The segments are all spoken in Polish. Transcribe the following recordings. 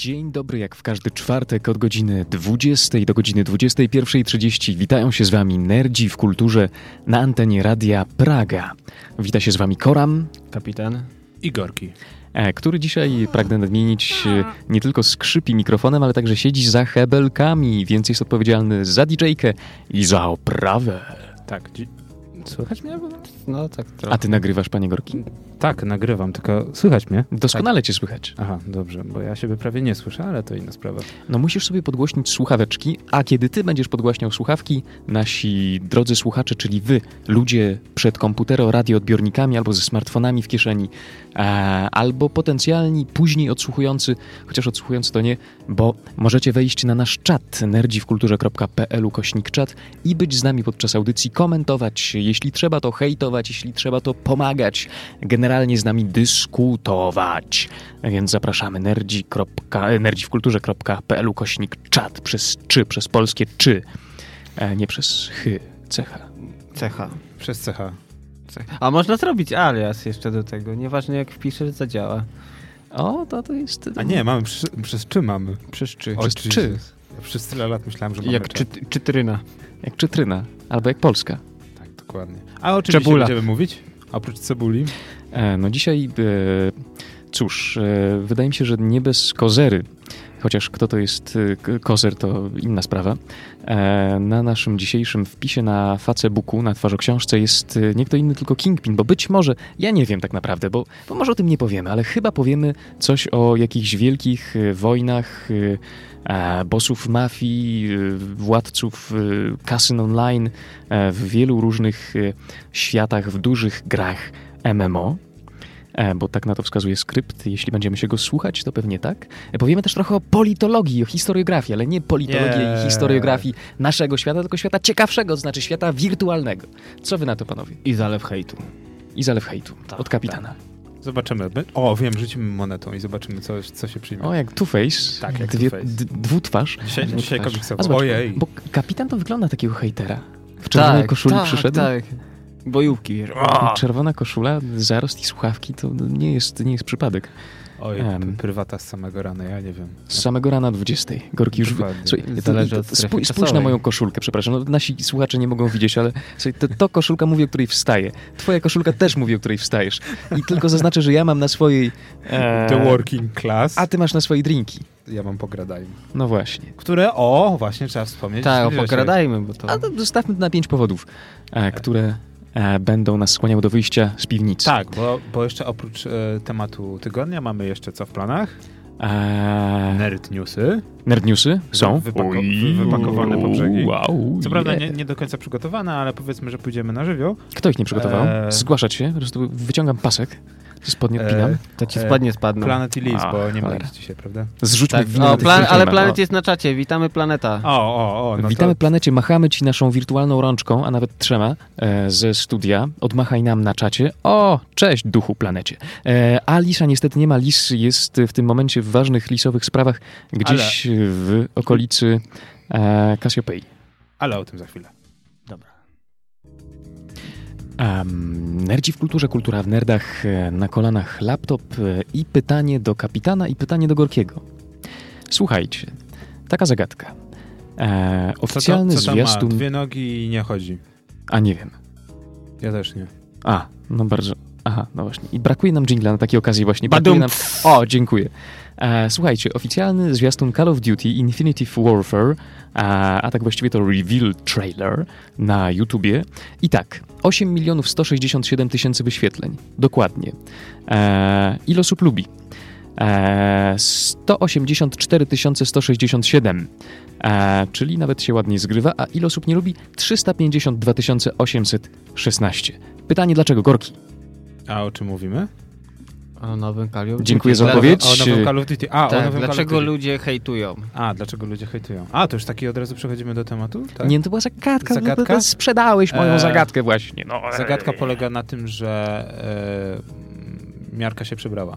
Dzień dobry, jak w każdy czwartek od godziny 20 do godziny 21.30 witają się z Wami nerdzi w kulturze na antenie Radia Praga. Wita się z Wami Koram, kapitan Igorki. E, który dzisiaj, pragnę nadmienić, e, nie tylko skrzypi mikrofonem, ale także siedzi za hebelkami, więc jest odpowiedzialny za DJ-kę i za oprawę. Tak, Słychać mnie? No tak trochę. A ty nagrywasz, panie Gorki? Tak, nagrywam, tylko słychać mnie? Doskonale tak. cię słychać. Aha, dobrze, bo ja siebie prawie nie słyszę, ale to inna sprawa. No musisz sobie podgłośnić słuchaweczki, a kiedy ty będziesz podgłaśniał słuchawki, nasi drodzy słuchacze, czyli wy, ludzie przed komputero, radioodbiornikami albo ze smartfonami w kieszeni, albo potencjalni później odsłuchujący, chociaż odsłuchujący to nie, bo możecie wejść na nasz czat nerdziwkulturze.pl kośnik czat i być z nami podczas audycji, komentować, jeśli trzeba to hejtować, jeśli trzeba to pomagać, generalnie z nami dyskutować. Więc zapraszamy nerdziwkulturze.pl kośnik czat przez czy, przez polskie czy, e, nie przez chy, cecha. Cecha. Przez cecha. A można zrobić alias jeszcze do tego. Nieważne jak wpiszesz, zadziała. O, to to jest... A nie, mamy przy, przez czy mamy. Przez czy. Przez czy. Ja przez tyle lat myślałem, że mamy Jak czy, czytryna. Jak czytryna. Albo jak Polska. Dokładnie. A o czym będziemy mówić? Oprócz cebuli? E, no dzisiaj, e, cóż, e, wydaje mi się, że nie bez kozery chociaż kto to jest kozer, to inna sprawa. Na naszym dzisiejszym wpisie na Facebooku, na twarzoksiążce jest nie kto inny, tylko Kingpin, bo być może, ja nie wiem tak naprawdę, bo, bo może o tym nie powiemy, ale chyba powiemy coś o jakichś wielkich wojnach, bossów mafii, władców kasyn online w wielu różnych światach, w dużych grach MMO. E, bo tak na to wskazuje skrypt. Jeśli będziemy się go słuchać, to pewnie tak. E, powiemy też trochę o politologii, o historiografii, ale nie politologii i historiografii naszego świata, tylko świata ciekawszego, to znaczy świata wirtualnego. Co wy na to, panowie? I zalew hejtu. I zalew hejtu tak, od kapitana. Tak. Zobaczymy. O, wiem, rzucimy monetą i zobaczymy, co, co się przyjmie. O, jak Two-Face. Tak, jak Dwie. Dwutwarz. Dzisiaj, dzisiaj komiksowo. Zobacz, Ojej. Bo kapitan to wygląda takiego hejtera. W czerwonej tak, koszuli tak, przyszedł. Tak, bojówki. Wiesz. Czerwona koszula, zarost i słuchawki to nie jest, nie jest przypadek. Oj, um, prywata z samego rana, ja nie wiem. Z samego rana 20. Gorki już... Słuchaj, Zależy od spój, spójrz na moją koszulkę, przepraszam. No, nasi słuchacze nie mogą widzieć, ale słuchaj, to, to, koszulka mówi, o której wstaje. Twoja koszulka też mówi, o której wstajesz. I tylko zaznaczę, że ja mam na swojej... E, The working class. A ty masz na swojej drinki. Ja mam pogradajmy. No właśnie. Które, o, właśnie trzeba wspomnieć. Tak, pogradajmy, bo to... A to zostawmy to na pięć powodów, e, które E, będą nas skłaniały do wyjścia z piwnicy. Tak, bo, bo jeszcze oprócz e, tematu tygodnia mamy jeszcze co w planach? Eee... Nerd newsy. Nerd newsy są. Wypako wypakowane po brzegi. Wow, Co prawda nie, nie, do końca przygotowane, ale powiedzmy, że pójdziemy na żywioł. Kto ich nie przygotował? Eee... Zgłaszać się, po prostu wyciągam pasek. Spodnie odpinam. to ci spodnie spadną. Planet i Liz, bo nie ma ich dzisiaj, prawda? Zrzućmy tak, o, plan, Ale Planet jest na czacie, witamy Planeta. O, o, o. No witamy to... Planecie, machamy ci naszą wirtualną rączką, a nawet trzema e, ze studia. Odmachaj nam na czacie. O, cześć duchu Planecie. E, a Lisa niestety nie ma. Lis jest w tym momencie w ważnych lisowych sprawach gdzieś ale... w okolicy e, Cassiopeii. Ale o tym za chwilę. Um, nerdzi w kulturze, kultura w nerdach, e, na kolanach laptop e, i pytanie do kapitana i pytanie do Gorkiego. Słuchajcie, taka zagadka. E, oficjalny co to, co zwiastun... Ma? Dwie nogi i nie chodzi. A nie wiem. Ja też nie. A, no bardzo... Aha, no właśnie. I brakuje nam jingla na takiej okazji właśnie. Brakuje nam... O, dziękuję. E, słuchajcie, oficjalny zwiastun Call of Duty Infinity Warfare, a, a tak właściwie to reveal trailer na YouTubie. I tak, 8 milionów 167 tysięcy wyświetleń. Dokładnie. E, ile osób lubi? E, 184 167, e, czyli nawet się ładnie zgrywa, a ile osób nie lubi? 352 816. Pytanie dlaczego, Gorki? A o czym mówimy? O nowym Call of Duty. Dziękuję za odpowiedź. O nowym Call of Duty. A, tak, o nowym dlaczego Call of Duty. ludzie hejtują? A, dlaczego ludzie hejtują? A, to już taki od razu przechodzimy do tematu? Tak? Nie, to była zagadka. zagadka? No, sprzedałeś moją e... zagadkę właśnie. No. Zagadka polega na tym, że e... miarka się przebrała.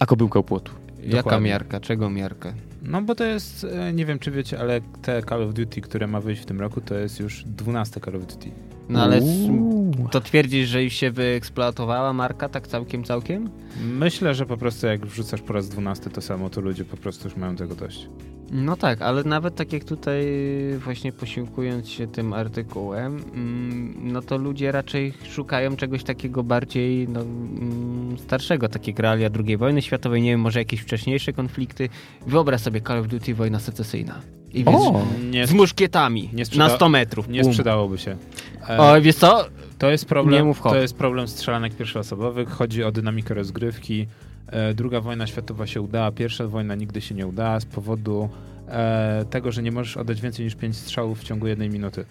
A kobyłka u płotu. Dokładnie. Jaka miarka? Czego miarka? No bo to jest, e, nie wiem czy wiecie, ale te Call of Duty, które ma wyjść w tym roku, to jest już 12 Call of Duty. No ale Uuu. to twierdzisz, że już się wyeksploatowała marka tak całkiem, całkiem? Myślę, że po prostu jak wrzucasz po raz dwunasty to samo, to ludzie po prostu już mają tego dość. No tak, ale nawet tak jak tutaj właśnie posiłkując się tym artykułem, mm, no to ludzie raczej szukają czegoś takiego bardziej no, mm, starszego, takie realia II wojny światowej, nie wiem, może jakieś wcześniejsze konflikty. Wyobraź sobie Call of Duty wojna secesyjna. I wiesz, O! Nie, z muszkietami nie sprzeda- na 100 metrów. nie sprzedałoby się. E, O, wiesz co? To jest problem, to jest problem strzelanek pierwszoosobowych. Chodzi o dynamikę rozgrywki. E, druga wojna światowa się udała, pierwsza wojna nigdy się nie udała z powodu e, tego, że nie możesz oddać więcej niż 5 strzałów w ciągu jednej minuty.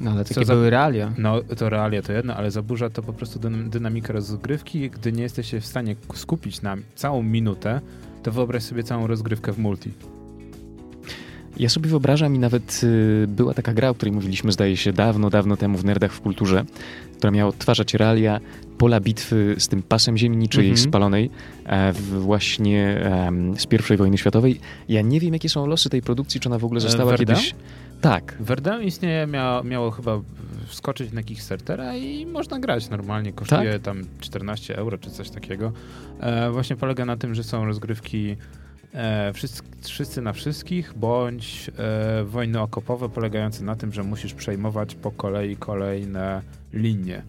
No ale Co takie za- były realia. No to realia to jedno, ale zaburza to po prostu dyn- dynamikę rozgrywki. Gdy nie jesteście w stanie skupić na całą minutę, to wyobraź sobie całą rozgrywkę w multi. Ja sobie wyobrażam i nawet y, była taka gra, o której mówiliśmy, zdaje się, dawno, dawno temu w Nerdach w Kulturze, która miała odtwarzać realia pola bitwy z tym pasem ziemi niczyjej Mhm. spalonej e, właśnie em, z I wojny światowej. Ja nie wiem, jakie są losy tej produkcji, czy ona w ogóle E, została Verdun? kiedyś... Tak, Verdun istnieje, miało, miało chyba wskoczyć na Kickstartera i można grać normalnie. Kosztuje Tak? tam 14 euro czy coś takiego. E, właśnie polega na tym, że są rozgrywki e, wszyscy, wszyscy na wszystkich, bądź e, wojny okopowe polegające na tym, że musisz przejmować po kolei kolejne linie.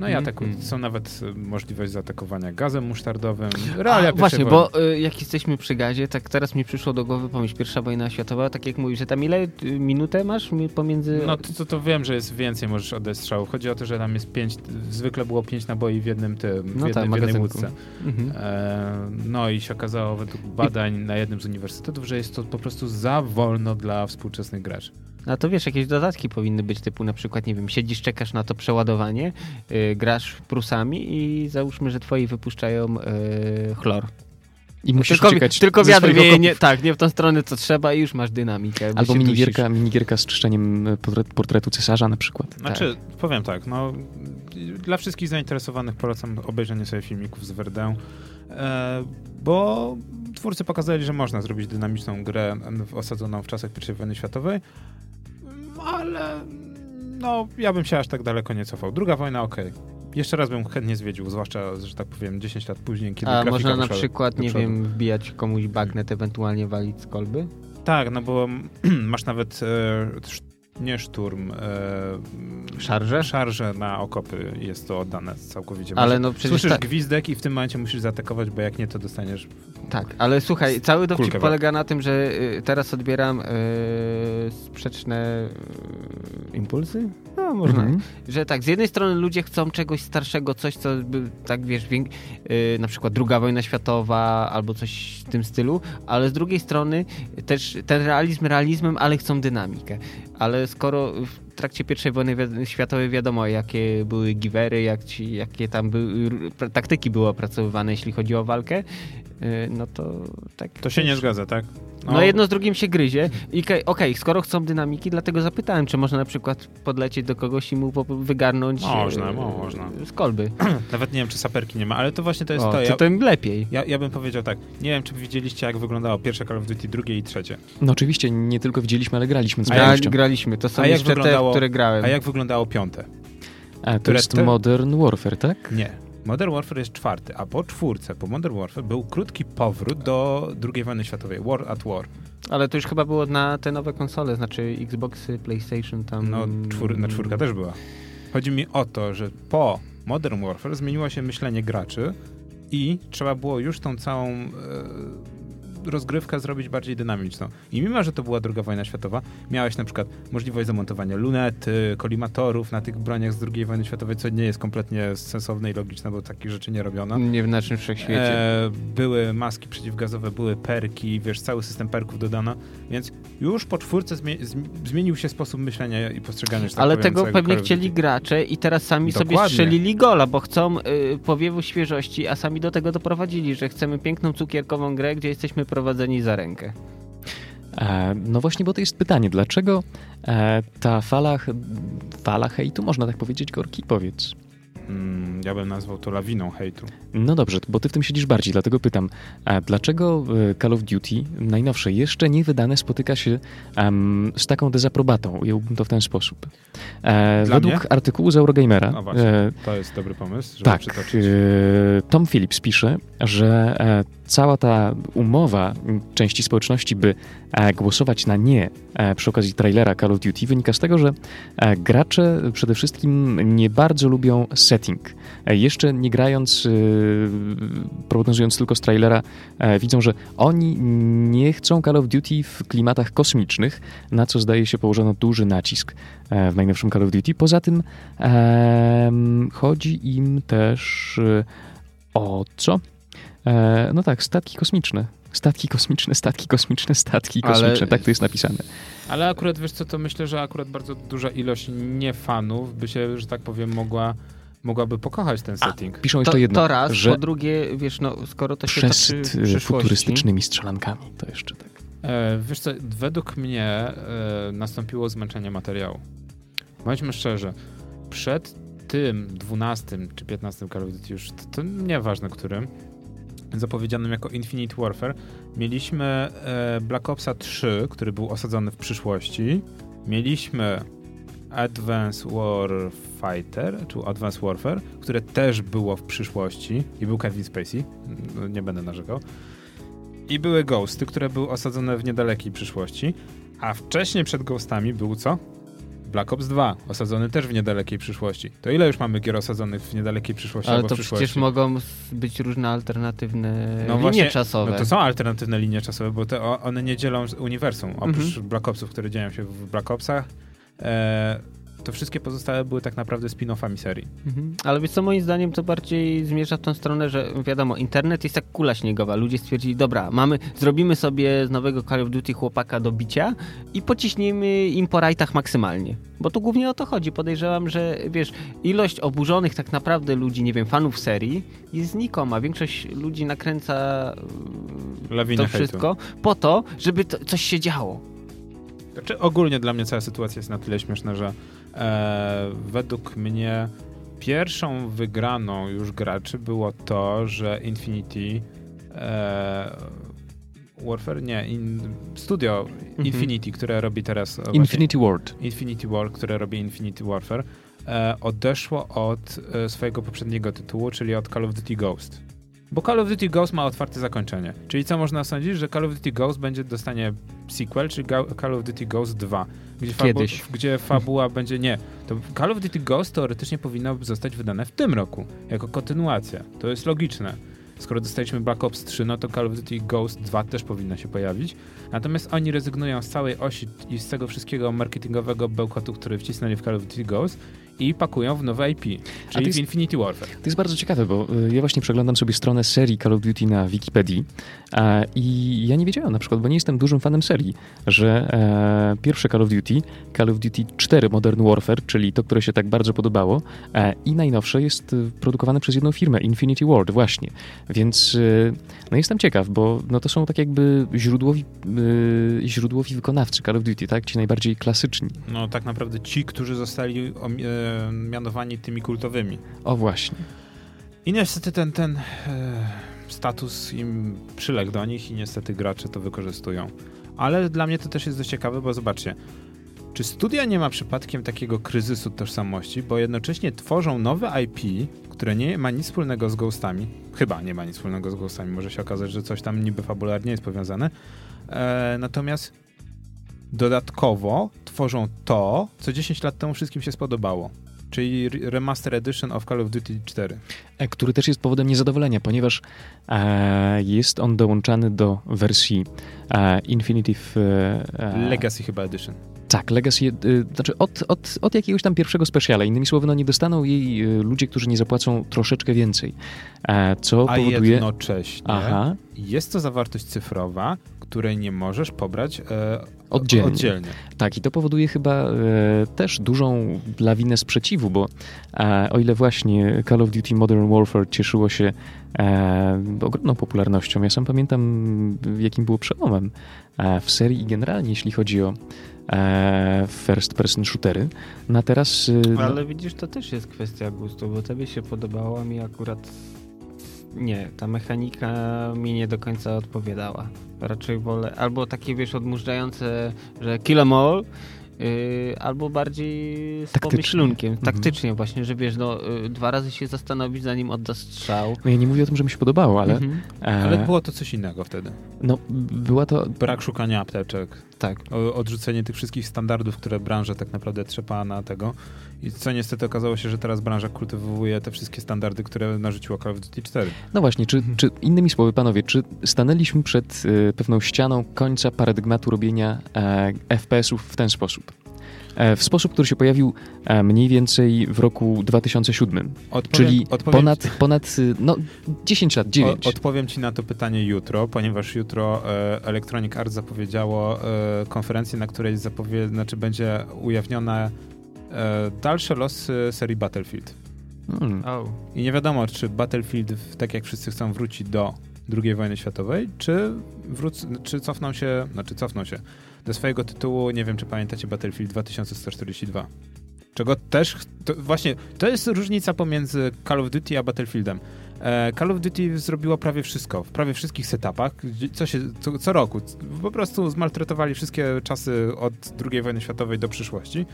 No i Mhm. ataku- są nawet e, możliwość zaatakowania gazem musztardowym. Realia A, właśnie, wojny. bo y, jak jesteśmy przy gazie, tak teraz mi przyszło do głowy pomyśl, pierwsza wojna światowa, tak jak mówisz, że tam ile y, minutę masz mi- pomiędzy... No to, to, to wiem, że jest więcej, możesz oddać strzałów. Chodzi o to, że tam jest pięć, zwykle było pięć naboi w jednym tym, w No jednej, tak, w jednej łódce. Mhm. E, no i się okazało według badań na jednym z uniwersytetów, że jest to po prostu za wolno dla współczesnych graczy. A to wiesz, jakieś dodatki powinny być, typu na przykład, nie wiem, siedzisz, czekasz na to przeładowanie, y, grasz prusami i załóżmy, że twoi wypuszczają y, chlor. i musisz tylko, uciekać tylko wiatr wieje, nie, tak, nie w tą stronę, co trzeba i już masz dynamikę. bo Albo minigierka, dusisz. minigierka z czyszczeniem portret, portretu cesarza na przykład. Znaczy, powiem tak, no dla wszystkich zainteresowanych polecam obejrzenie sobie filmików z Verdun, e, bo twórcy pokazali, że można zrobić dynamiczną grę osadzoną w czasach I wojny światowej, ale no ja bym się aż tak daleko nie cofał. Druga wojna, okej. Jeszcze raz bym chętnie zwiedził, zwłaszcza, że tak powiem, 10 lat później, kiedy A można na przykład, nie wiem, wbijać komuś bagnet, ewentualnie walić z kolby? Tak, no bo masz nawet e, nie szturm, e, Szarże? Szarże na okopy jest to oddane całkowicie. Ale no przecież Słyszysz tak, gwizdek i w tym momencie musisz zaatakować, bo jak nie, to dostaniesz... tak, ale słuchaj, cały dowcip polega na tym, że y, teraz odbieram y, sprzeczne y, impulsy? No, można. Mhm. Że tak, z jednej strony ludzie chcą czegoś starszego, coś, co by, tak wiesz, wiek, y, na przykład druga wojna światowa albo coś w tym stylu, ale z drugiej strony też ten realizm realizmem, ale chcą dynamikę. Ale skoro w trakcie I wojny wi- światowej wiadomo, jakie były givery, jak ci, jakie tam były, taktyki były opracowywane, jeśli chodzi o walkę, no to tak... To się nie zgadza, tak? No, jedno z drugim się gryzie. I okej, okej, skoro chcą dynamiki, dlatego zapytałem, czy można na przykład podlecieć do kogoś i mu wygarnąć Można, e, można. z kolby. Nawet nie wiem, czy saperki nie ma, ale to właśnie to jest O, to. to, Ja, to im lepiej. ja, ja bym powiedział tak, nie wiem, czy widzieliście, jak wyglądało pierwsze Call of Duty, drugie i trzecie. No oczywiście, nie tylko widzieliśmy, ale graliśmy z A pewnością. graliśmy, to są A jak jeszcze wyglądało- te, które grałem. A jak wyglądało piąte? A, to które jest te- Modern Warfare, tak? Nie. Modern Warfare jest czwarty, a po czwórce, po Modern Warfare był krótki powrót do II wojny światowej, War at War. Ale to już chyba było na te nowe konsole, znaczy Xboxy, PlayStation tam... No, czwór, na czwórka też była. Chodzi mi o to, że po Modern Warfare zmieniło się myślenie graczy i trzeba było już tą całą e, rozgrywkę zrobić bardziej dynamiczną. I mimo, że to była druga wojna światowa, miałeś na przykład możliwość zamontowania lunety, kolimatorów na tych broniach z II wojny światowej, co nie jest kompletnie sensowne i logiczne, bo takich rzeczy nie robiono. Nie w naszym wszechświecie. E, były maski przeciwgazowe, były perki, wiesz, cały system perków dodano, więc już po czwórce zmie zmi- zmienił się sposób myślenia i postrzegania, tak Ale powiem, tego pewnie chcieli gracze i teraz sami sobie Dokładnie. strzelili gola, bo chcą y, powiewu świeżości, a sami do tego doprowadzili, że chcemy piękną cukierkową grę, gdzie jesteśmy prowadzeni za rękę. E, no właśnie, bo to jest pytanie, dlaczego e, ta fala, fala hejtu, można tak powiedzieć, Gorki, powiedz. mm, ja bym nazwał to lawiną hejtu. No dobrze, bo ty w tym siedzisz bardziej, dlatego pytam, dlaczego e, Call of Duty najnowsze, jeszcze nie wydane, spotyka się um, z taką dezaprobatą? Ująłbym to w ten sposób. E, według mnie? artykułu z Eurogamera, No właśnie, e, to jest dobry pomysł, żeby tak, przytoczyć. e, Tom Phillips pisze, że e, cała ta umowa części społeczności, by e, głosować na nie e, przy okazji trailera Call of Duty, wynika z tego, że e, gracze przede wszystkim nie bardzo lubią setting. Jeszcze nie grając, e, prognozując tylko z trailera, widzą, że oni nie chcą Call of Duty w klimatach kosmicznych, na co zdaje się położono duży nacisk w najnowszym Call of Duty. Poza tym chodzi im też e, o co? E, no tak, statki kosmiczne. Statki kosmiczne, statki kosmiczne, statki Ale- kosmiczne. Tak to jest napisane. Ale akurat wiesz co, to myślę, że akurat bardzo duża ilość niefanów by się, że tak powiem, mogła, mogłaby pokochać ten setting. Piszą To, jeszcze jedno, to raz, że po drugie, wiesz, no skoro to się przez toczy e, futurystycznymi strzelankami. To jeszcze tak. E, wiesz co, według mnie e, nastąpiło zmęczenie materiału. Bądźmy szczerzy, przed tym 12 czy 15 Call of Duty już, to, to nieważne którym, zapowiedzianym jako Infinite Warfare, mieliśmy e, Black Opsa 3, który był osadzony w przyszłości, mieliśmy Advanced Warfighter, czy Advanced Warfare, które też było w przyszłości i był Kevin Spacey, no, nie będę narzekał. I były Ghosty, które były osadzone w niedalekiej przyszłości, a wcześniej przed Ghostami był co? Black Ops 2, osadzony też w niedalekiej przyszłości. To ile już mamy gier osadzonych w niedalekiej przyszłości Ale to przyszłości? przecież mogą być różne alternatywne No linie właśnie, czasowe. No to są alternatywne linie czasowe, bo te, one nie dzielą uniwersum. Oprócz Mhm. Black Opsów, które dzieją się w Black Opsach, e, to wszystkie pozostałe były tak naprawdę spin-offami serii. Mhm. Ale wiesz co, moim zdaniem to bardziej zmierza w tą stronę, że wiadomo, internet jest jak kula śniegowa. Ludzie stwierdzili, dobra, mamy, zrobimy sobie z nowego Call of Duty chłopaka do bicia i pociśnijmy im po rajtach maksymalnie. Bo tu głównie o to chodzi. Podejrzewam, że wiesz, ilość oburzonych tak naprawdę ludzi, nie wiem, fanów serii jest znikoma. Większość ludzi nakręca yy, Lawinę to hejtu. wszystko po to, żeby to, coś się działo. Znaczy, ogólnie dla mnie cała sytuacja jest na tyle śmieszna, że e, według mnie pierwszą wygraną już graczy było to, że Infinity e, Warfare, nie, in, studio Infinity, które robi teraz e, Infinity Ward. Infinity War, które robi Infinity Warfare, e, odeszło od e, swojego poprzedniego tytułu, czyli od Call of Duty Ghost. Bo Call of Duty Ghost ma otwarte zakończenie. Czyli co można sądzić, że Call of Duty Ghost będzie dostanie sequel, czyli Ga- Call of Duty Ghost 2. Gdzie, fabu- Kiedyś. gdzie fabuła będzie nie. To Call of Duty Ghost teoretycznie powinno zostać wydane w tym roku, jako kontynuacja. To jest logiczne. Skoro dostaliśmy Black Ops 3, no to Call of Duty Ghost 2 też powinno się pojawić. Natomiast oni rezygnują z całej osi i z tego wszystkiego marketingowego bełkotu, który wcisnęli w Call of Duty Ghost i pakują w nowe IP, czyli jest- w Infinity Warfare. To jest bardzo ciekawe, bo y, ja właśnie przeglądam sobie stronę serii Call of Duty na Wikipedii e, i ja nie wiedziałem na przykład, bo nie jestem dużym fanem serii, że e, pierwsze Call of Duty, Call of Duty 4 Modern Warfare, czyli to, które się tak bardzo podobało e, i najnowsze jest y, produkowane przez jedną firmę, Infinity Ward właśnie. Więc y, no jestem ciekaw, bo no to są tak jakby źródłowi, y, źródłowi wykonawcy Call of Duty, tak? Ci najbardziej klasyczni. No tak naprawdę ci, którzy zostali e, mianowani tymi kultowymi. O właśnie. I niestety ten, ten e, status im przyległ do nich i niestety gracze to wykorzystują. Ale dla mnie to też jest dość ciekawe, bo zobaczcie, czy studia nie ma przypadkiem takiego kryzysu tożsamości, bo jednocześnie tworzą nowe IP, które nie ma nic wspólnego z Ghostami, chyba nie ma nic wspólnego z Ghostami, może się okazać, że coś tam niby fabularnie jest powiązane, e, natomiast dodatkowo tworzą to, co 10 lat temu wszystkim się spodobało, czyli re- Remaster Edition of Call of Duty 4. E, który też jest powodem niezadowolenia, ponieważ e, jest on dołączany do wersji e, Infinitive... E, Legacy chyba Edition. Tak, Legacy, e, znaczy od, od, od jakiegoś tam pierwszego speciala. Innymi słowy, no nie dostaną jej e, ludzie, którzy nie zapłacą troszeczkę więcej, e, co A powoduje... jednocześnie Aha, jest to zawartość cyfrowa, której nie możesz pobrać Oddzielnie. oddzielnie. tak i to powoduje chyba e, też dużą lawinę sprzeciwu, bo e, o ile właśnie Call of Duty Modern Warfare cieszyło się e, ogromną popularnością, ja sam pamiętam jakim było przełomem e, w serii i generalnie jeśli chodzi o e, first person shootery. No a teraz... no, Ale widzisz, to też jest kwestia gustu, bo tobie się podobało, a mi akurat nie, ta mechanika mi nie do końca odpowiadała. Raczej wolę albo takie, wiesz, odmurzające, że kill 'em all, yy, albo bardziej z Taktyczne. pomyślunkiem. Mhm. Taktycznie właśnie, że wiesz, no yy, dwa razy się zastanowić zanim odda strzał. no ja nie mówię o tym, że mi się podobało, ale... Mhm. e, Ale było to coś innego wtedy. No, była to... Brak szukania apteczek, Tak. o- odrzucenie tych wszystkich standardów, które branża tak naprawdę trzepała na tego. I co niestety okazało się, że teraz branża kultywuje te wszystkie standardy, które narzuciła Call of Duty 4. No właśnie, czy, czy innymi słowy, panowie, czy stanęliśmy przed e, pewną ścianą końca paradygmatu robienia e, FPS-ów w ten sposób? E, w sposób, który się pojawił e, mniej więcej w roku 2007, Odpowiem, czyli odpowiem, ponad, ponad y, no, 10 lat, 9. O, odpowiem ci na to pytanie jutro, ponieważ jutro e, Electronic Arts zapowiedziało e, konferencję, na której zapowie, znaczy będzie ujawnione e, dalsze losy serii Battlefield. Hmm. Oh. I nie wiadomo, czy Battlefield, tak jak wszyscy chcą, wróci do II wojny światowej, czy, wróc, czy cofną się, znaczy cofną się do swojego tytułu, nie wiem, czy pamiętacie Battlefield 2142. Czego też, to właśnie, to jest różnica pomiędzy Call of Duty a Battlefieldem. E, Call of Duty zrobiło prawie wszystko, w prawie wszystkich setupach, co, się, co, co roku. Po prostu zmaltretowali wszystkie czasy od II wojny światowej do przyszłości.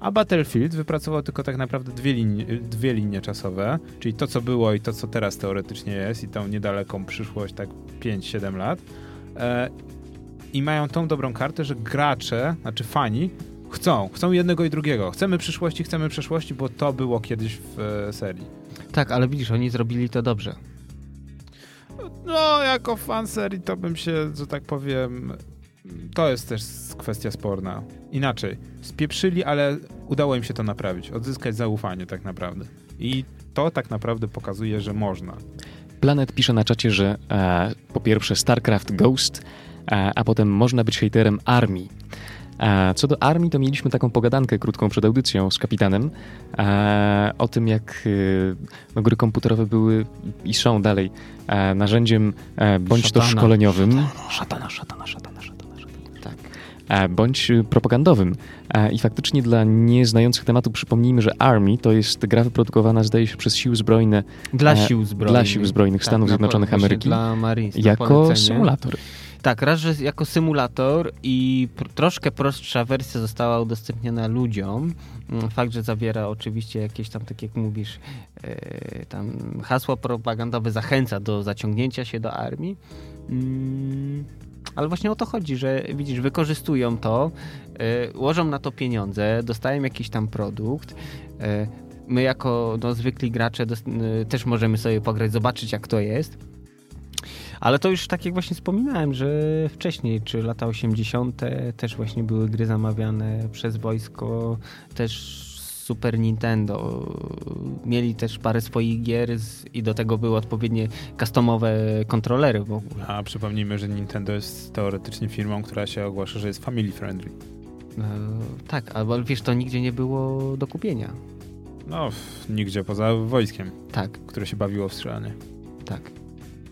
A Battlefield wypracował tylko tak naprawdę dwie linie, dwie linie czasowe, czyli to, co było i to, co teraz teoretycznie jest, i tą niedaleką przyszłość, tak 5-7 lat. I mają tą dobrą kartę, że gracze, znaczy fani, chcą, chcą jednego i drugiego. Chcemy przyszłości, chcemy przeszłości, bo to było kiedyś w e, serii. Tak, ale widzisz, oni zrobili to dobrze. No, jako fan serii to bym się, że tak powiem, to jest też kwestia sporna. Inaczej, spieprzyli, ale udało im się to naprawić, odzyskać zaufanie tak naprawdę. I to tak naprawdę pokazuje, że można. Planet pisze na czacie, że e, po pierwsze StarCraft Ghost, a potem można być hejterem armii. E, co do armii, to mieliśmy taką pogadankę krótką przed audycją z kapitanem o tym, jak e, gry komputerowe były i są dalej narzędziem e, bądź to Szatana. szkoleniowym. Szatana, szatana, szatana, szatana, szatana. Tak. E, bądź y, propagandowym. E, I faktycznie dla nieznających tematu przypomnijmy, że Army to jest gra wyprodukowana, zdaje się, przez siły zbrojne Dla sił zbrojnych. dla sił zbrojnych Tak, Stanów po- Zjednoczonych Ameryki Dla Marines. jako symulator. Tak, raz, że jako symulator i troszkę prostsza wersja została udostępniona ludziom. Mm, Fakt, że zawiera oczywiście jakieś tam, tak jak mówisz, e, tam hasło propagandowe zachęca do zaciągnięcia się do armii. Mm, Ale właśnie o to chodzi, że widzisz, wykorzystują to, e, łożą na to pieniądze, dostają jakiś tam produkt. e, My jako no, zwykli gracze też możemy sobie pograć, zobaczyć jak to jest. Ale to już tak jak właśnie wspominałem, że wcześniej, czy lata 80. też właśnie były gry zamawiane przez wojsko, też Super Nintendo. Mieli też parę swoich gier z, i do tego były odpowiednie customowe kontrolery w ogóle. A przypomnijmy, że Nintendo jest teoretycznie firmą, która się ogłasza, że jest family friendly. E, tak, albo wiesz, to nigdzie nie było do kupienia. No, nigdzie poza wojskiem, Tak, które się bawiło w strzelanie. tak.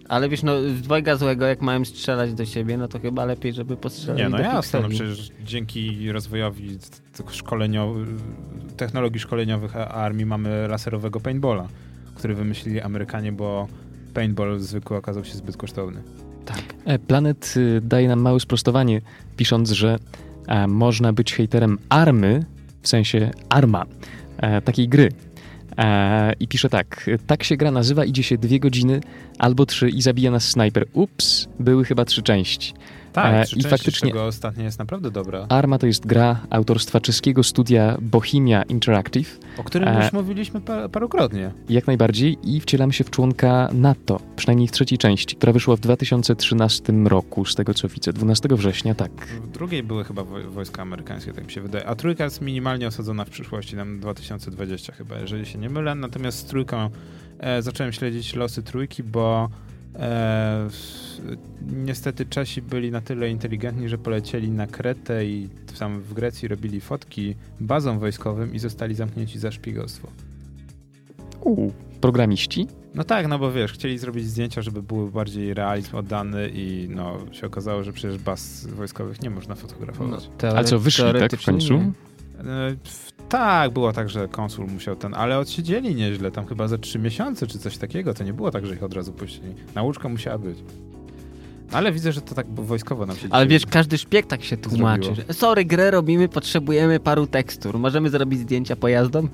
Ale wiesz, no z dwojga złego, jak mają strzelać do siebie, no to chyba lepiej, żeby postrzelali Nie, no do jasne, no przecież dzięki rozwojowi tych szkolenio... technologii szkoleniowych armii mamy laserowego paintballa, który wymyślili Amerykanie, bo paintball zwykły okazał się zbyt kosztowny. Tak. E, Planet y, daje nam małe sprostowanie, pisząc, że e, można być hejterem army, w sensie arma, e, takiej gry. E, I pisze tak, tak się gra nazywa, idzie się dwie godziny albo trzy i zabija nas snajper. Ups, były chyba trzy części. Tak, E, i faktycznie- z czego ostatnia jest naprawdę dobra. Arma to jest gra autorstwa czeskiego studia Bohemia Interactive, O którym E, już mówiliśmy pa- parokrotnie. jak najbardziej, i wcielamy się w członka NATO, przynajmniej w trzeciej części, która wyszła w 2013 roku, z tego co widzę, 12 września, tak. W drugiej były chyba woj- wojska amerykańskie, tak mi się wydaje. A trójka jest minimalnie osadzona w przyszłości, tam 2020 chyba, jeżeli się nie mylę. Natomiast z trójką e, zacząłem śledzić losy trójki, bo e, niestety Czesi byli na tyle inteligentni, że polecieli na Kretę i tam w Grecji robili fotki bazom wojskowym i zostali zamknięci za szpiegostwo. U, programiści? No tak, no bo wiesz, chcieli zrobić zdjęcia, żeby były bardziej realizm oddany i no się okazało, że przecież baz wojskowych nie można fotografować. No, A co, wyszli tak w końcu? nie. Tak, było tak, że konsul musiał ten, ale odsiedzieli nieźle, tam chyba za trzy miesiące czy coś takiego, to nie było tak, że ich od razu puścili. Nauczka musiała być. Ale widzę, że to tak wojskowo nam się Ale wiesz, każdy szpieg tak się tłumaczy. Zrobiło. Sorry, grę robimy, potrzebujemy paru tekstur. Możemy zrobić zdjęcia pojazdom?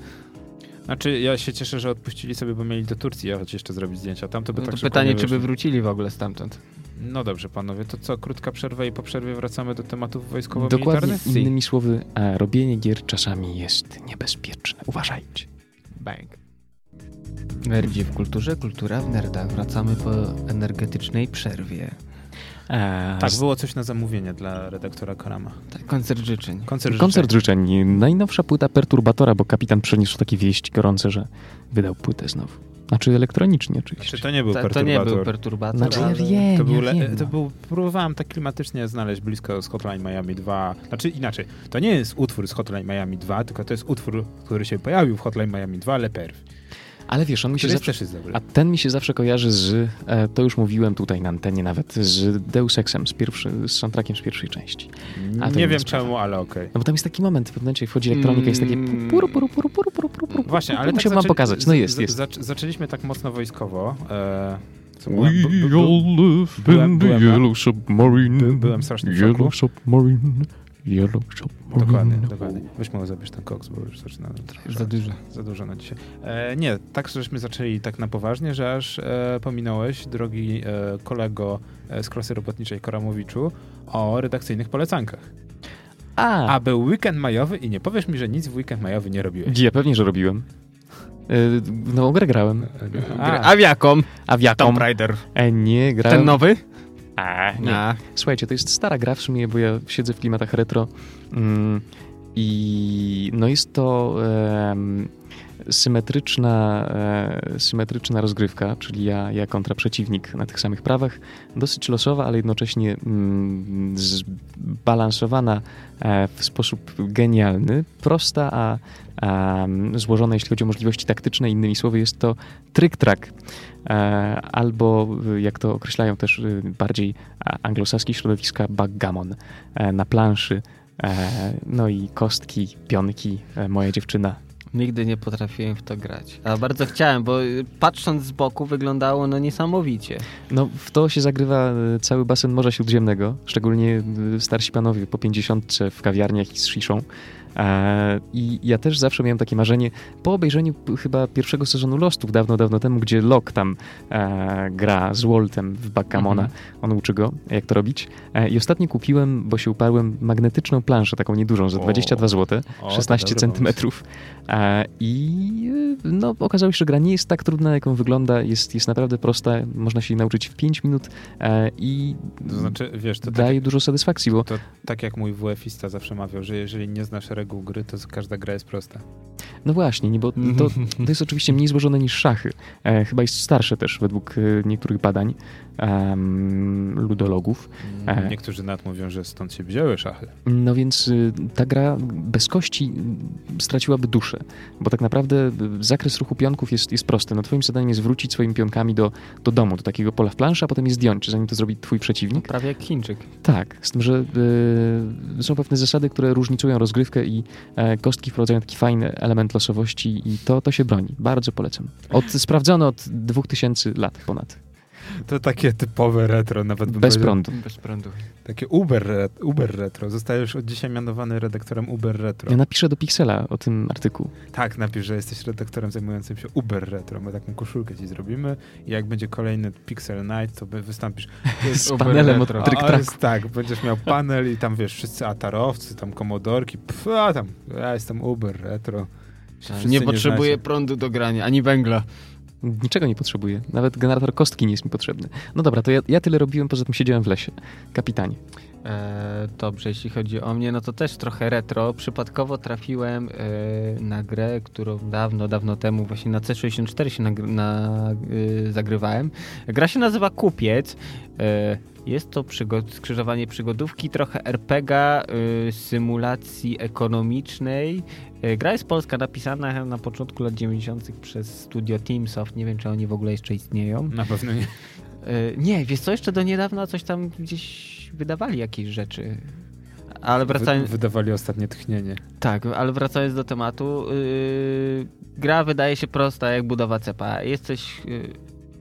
Znaczy, ja się cieszę, że odpuścili sobie, bo mieli do Turcji jechać jeszcze zrobić zdjęcia. Tam to by No tak to pytanie, nie czy by wrócili w ogóle stamtąd. No dobrze, panowie, to co, krótka przerwa i po przerwie wracamy do tematów Dokładnie, wojskowo-militarnych? innymi słowy, e, robienie gier czasami jest niebezpieczne. Uważajcie. Bang. Nerdzi w kulturze, kultura w nerdach. Wracamy po energetycznej przerwie. E, Tak, było coś na zamówienie dla redaktora Korama. Tak, koncert życzeń. Koncert, Koncert życzeń. Najnowsza płyta Perturbatora, bo kapitan przeniósł takie wieści gorące, że wydał płytę znowu. Znaczy elektronicznie oczywiście. Znaczy, to nie był To, to perturbator. nie był perturbator. Znaczy, ja ale- wiem, To był, ja wiem, to był, próbowałem tak klimatycznie znaleźć blisko z Hotline Miami 2. Znaczy inaczej, to nie jest utwór z Hotline Miami 2, tylko to jest utwór, który się pojawił w Hotline Miami 2, Le Perf. Ale wiesz, on mi się zawsze... też jest dobry. A ten mi się zawsze kojarzy z, e, to już mówiłem tutaj na antenie nawet, z Deus Exem, z, pierwszy, z soundtrackiem z pierwszej części. nie wiem sprawa. czemu, ale okej. No bo tam jest taki moment, w pewnym momencie wchodzi elektronika, jest takie Mm. puru, puru, puru, puru, puru, puru, puru. Właśnie, ale tak Musiałem wam pokazać. No jest, jest. zac- zaczęliśmy tak mocno wojskowo. E, co We byłem, all live in the yellow submarine. by, byłem strasznie w szoku. Yellow submarine. Yellow submarine. Dokładnie, dokładnie. Weź może zabierz ten koks, bo już zaczyna trochę Za dużo. Za dużo na dzisiaj. E, nie, tak żeśmy zaczęli tak na poważnie, że aż e, pominąłeś, drogi e, kolego e, z klasy robotniczej Koramowiczu, o redakcyjnych polecankach. A, A był weekend majowy i nie powiesz mi, że nic w weekend majowy nie robiłeś. ja pewnie, że robiłem. E, W nową grę grałem. A, A w jaką? A w jaką? Tomb Raider. E, nie, grałem... Ten nowy? A, nie. A. Słuchajcie, to jest stara gra w sumie, bo ja siedzę w klimatach retro mm, i no jest to em, symetryczna, e, symetryczna rozgrywka, czyli ja, ja kontra przeciwnik na tych samych prawach, dosyć losowa, ale jednocześnie mm, zbalansowana e, w sposób genialny, prosta, a, a złożona jeśli chodzi o możliwości taktyczne, innymi słowy jest to trick-track. E, albo jak to określają też y, bardziej anglosaskie środowiska, backgammon na planszy. No i kostki, pionki, moja dziewczyna. Nigdy nie potrafiłem w to grać. A bardzo chciałem, bo y, patrząc z boku wyglądało no niesamowicie. No w to się zagrywa e, cały basen Morza Śródziemnego, szczególnie e, starsi panowie po 50 w kawiarniach i z sziszą. E, I ja też zawsze miałem takie marzenie, po obejrzeniu chyba pierwszego sezonu Lostów dawno, dawno temu, gdzie Locke tam e, gra z Waltem w Backgammona, Mhm. on uczy go, jak to robić. E, I ostatnio kupiłem, bo się uparłem, magnetyczną planszę, taką niedużą, za O. 22 zł, O, to 16 dobry centymetrów. I e, no, okazało się, że gra nie jest tak trudna, jaką wygląda, jest, jest naprawdę prosta, można się jej nauczyć w 5 minut i To znaczy, wiesz, to tak, daje dużo satysfakcji, bo to tak jak mój WF-ista zawsze mawiał, że jeżeli nie znasz reguł gry, to każda gra jest prosta. no właśnie, nie, bo to, to jest oczywiście mniej złożone niż szachy. E, chyba jest starsze też według e, niektórych badań em, ludologów. E. Niektórzy nawet mówią, że stąd się wzięły szachy. No więc y, ta gra bez kości y, straciłaby duszę, bo tak naprawdę y, zakres ruchu pionków jest, jest prosty. No twoim zadaniem jest wrócić swoimi pionkami do, do domu, do takiego pola w planszy, a potem je zdjąć, zanim to zrobi twój przeciwnik. Prawie jak Chińczyk. Tak, z tym, że y, są pewne zasady, które różnicują rozgrywkę i e, kostki wprowadzają taki fajny element losowości i to, to się broni. Bardzo polecam. Od, sprawdzono od 2000 lat ponad. To takie typowe retro, nawet bym Bez powiedział. prądu. Bez prądu. Takie Uber, Uber retro. Zostajesz od dzisiaj mianowany redaktorem Uber retro. Ja napiszę do Pixela o tym artykułu. Tak, napisz, że jesteś redaktorem zajmującym się Uber retro. My taką koszulkę ci zrobimy i jak będzie kolejny Pixel Night, to wystąpisz. Z Uber panelem od Retro. jest tak, będziesz miał panel i tam wiesz, wszyscy atarowcy, tam komodorki, pf, a tam, ja jestem Uber retro. Się wszyscy Nie potrzebuję prądu do grania, ani węgla. Niczego nie potrzebuję. Nawet generator kostki nie jest mi potrzebny. No dobra, to ja, ja tyle robiłem, poza tym siedziałem w lesie. Kapitanie. E, dobrze, jeśli chodzi o mnie, no to też trochę retro. Przypadkowo trafiłem e, na grę, którą dawno, dawno temu właśnie na C64 się nagry- na, e, zagrywałem. Gra się nazywa Kupiec. Jest to przygod- skrzyżowanie przygodówki, trochę RPGa, symulacji ekonomicznej. Gra jest polska, napisana na początku lat 90. przez studio Teamsoft. Nie wiem, czy oni w ogóle jeszcze istnieją. Na pewno nie. Nie, wiesz co, jeszcze do niedawna coś tam gdzieś wydawali jakieś rzeczy. Ale wracając, Wy, wydawali ostatnie tchnienie. tak, ale wracając do tematu, yy, gra wydaje się prosta jak budowa cepa. Jesteś yy,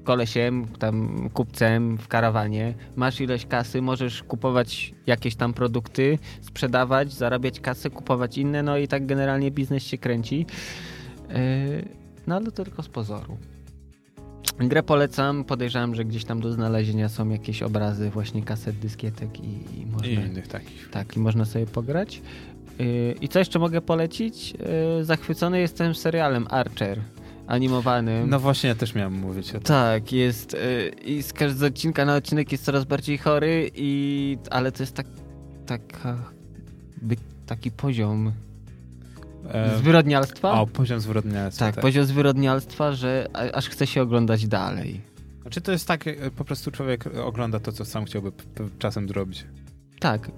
kolesiem, tam kupcem w karawanie, masz ileś kasy, możesz kupować jakieś tam produkty, sprzedawać, zarabiać kasę, kupować inne, no i tak generalnie biznes się kręci. Yy, no ale to tylko z pozoru. Grę polecam, podejrzewam, że gdzieś tam do znalezienia są jakieś obrazy właśnie kaset, dyskietek i, i można... I innych takich. Tak, i można sobie pograć. Yy, I co jeszcze mogę polecić? Yy, Zachwycony jestem serialem Archer animowanym. No właśnie, ja też miałem mówić o tym. Tak, jest yy, i z każdego odcinka na odcinek jest coraz bardziej chory, i, ale to jest tak, taka, by, taki poziom E, zwyrodnialstwa. o, poziom zwyrodnialstwa. tak, poziom zwyrodnialstwa, że aż chce się oglądać dalej. Znaczy to jest tak, e, po prostu człowiek ogląda to, co sam chciałby czasem zrobić. Tak.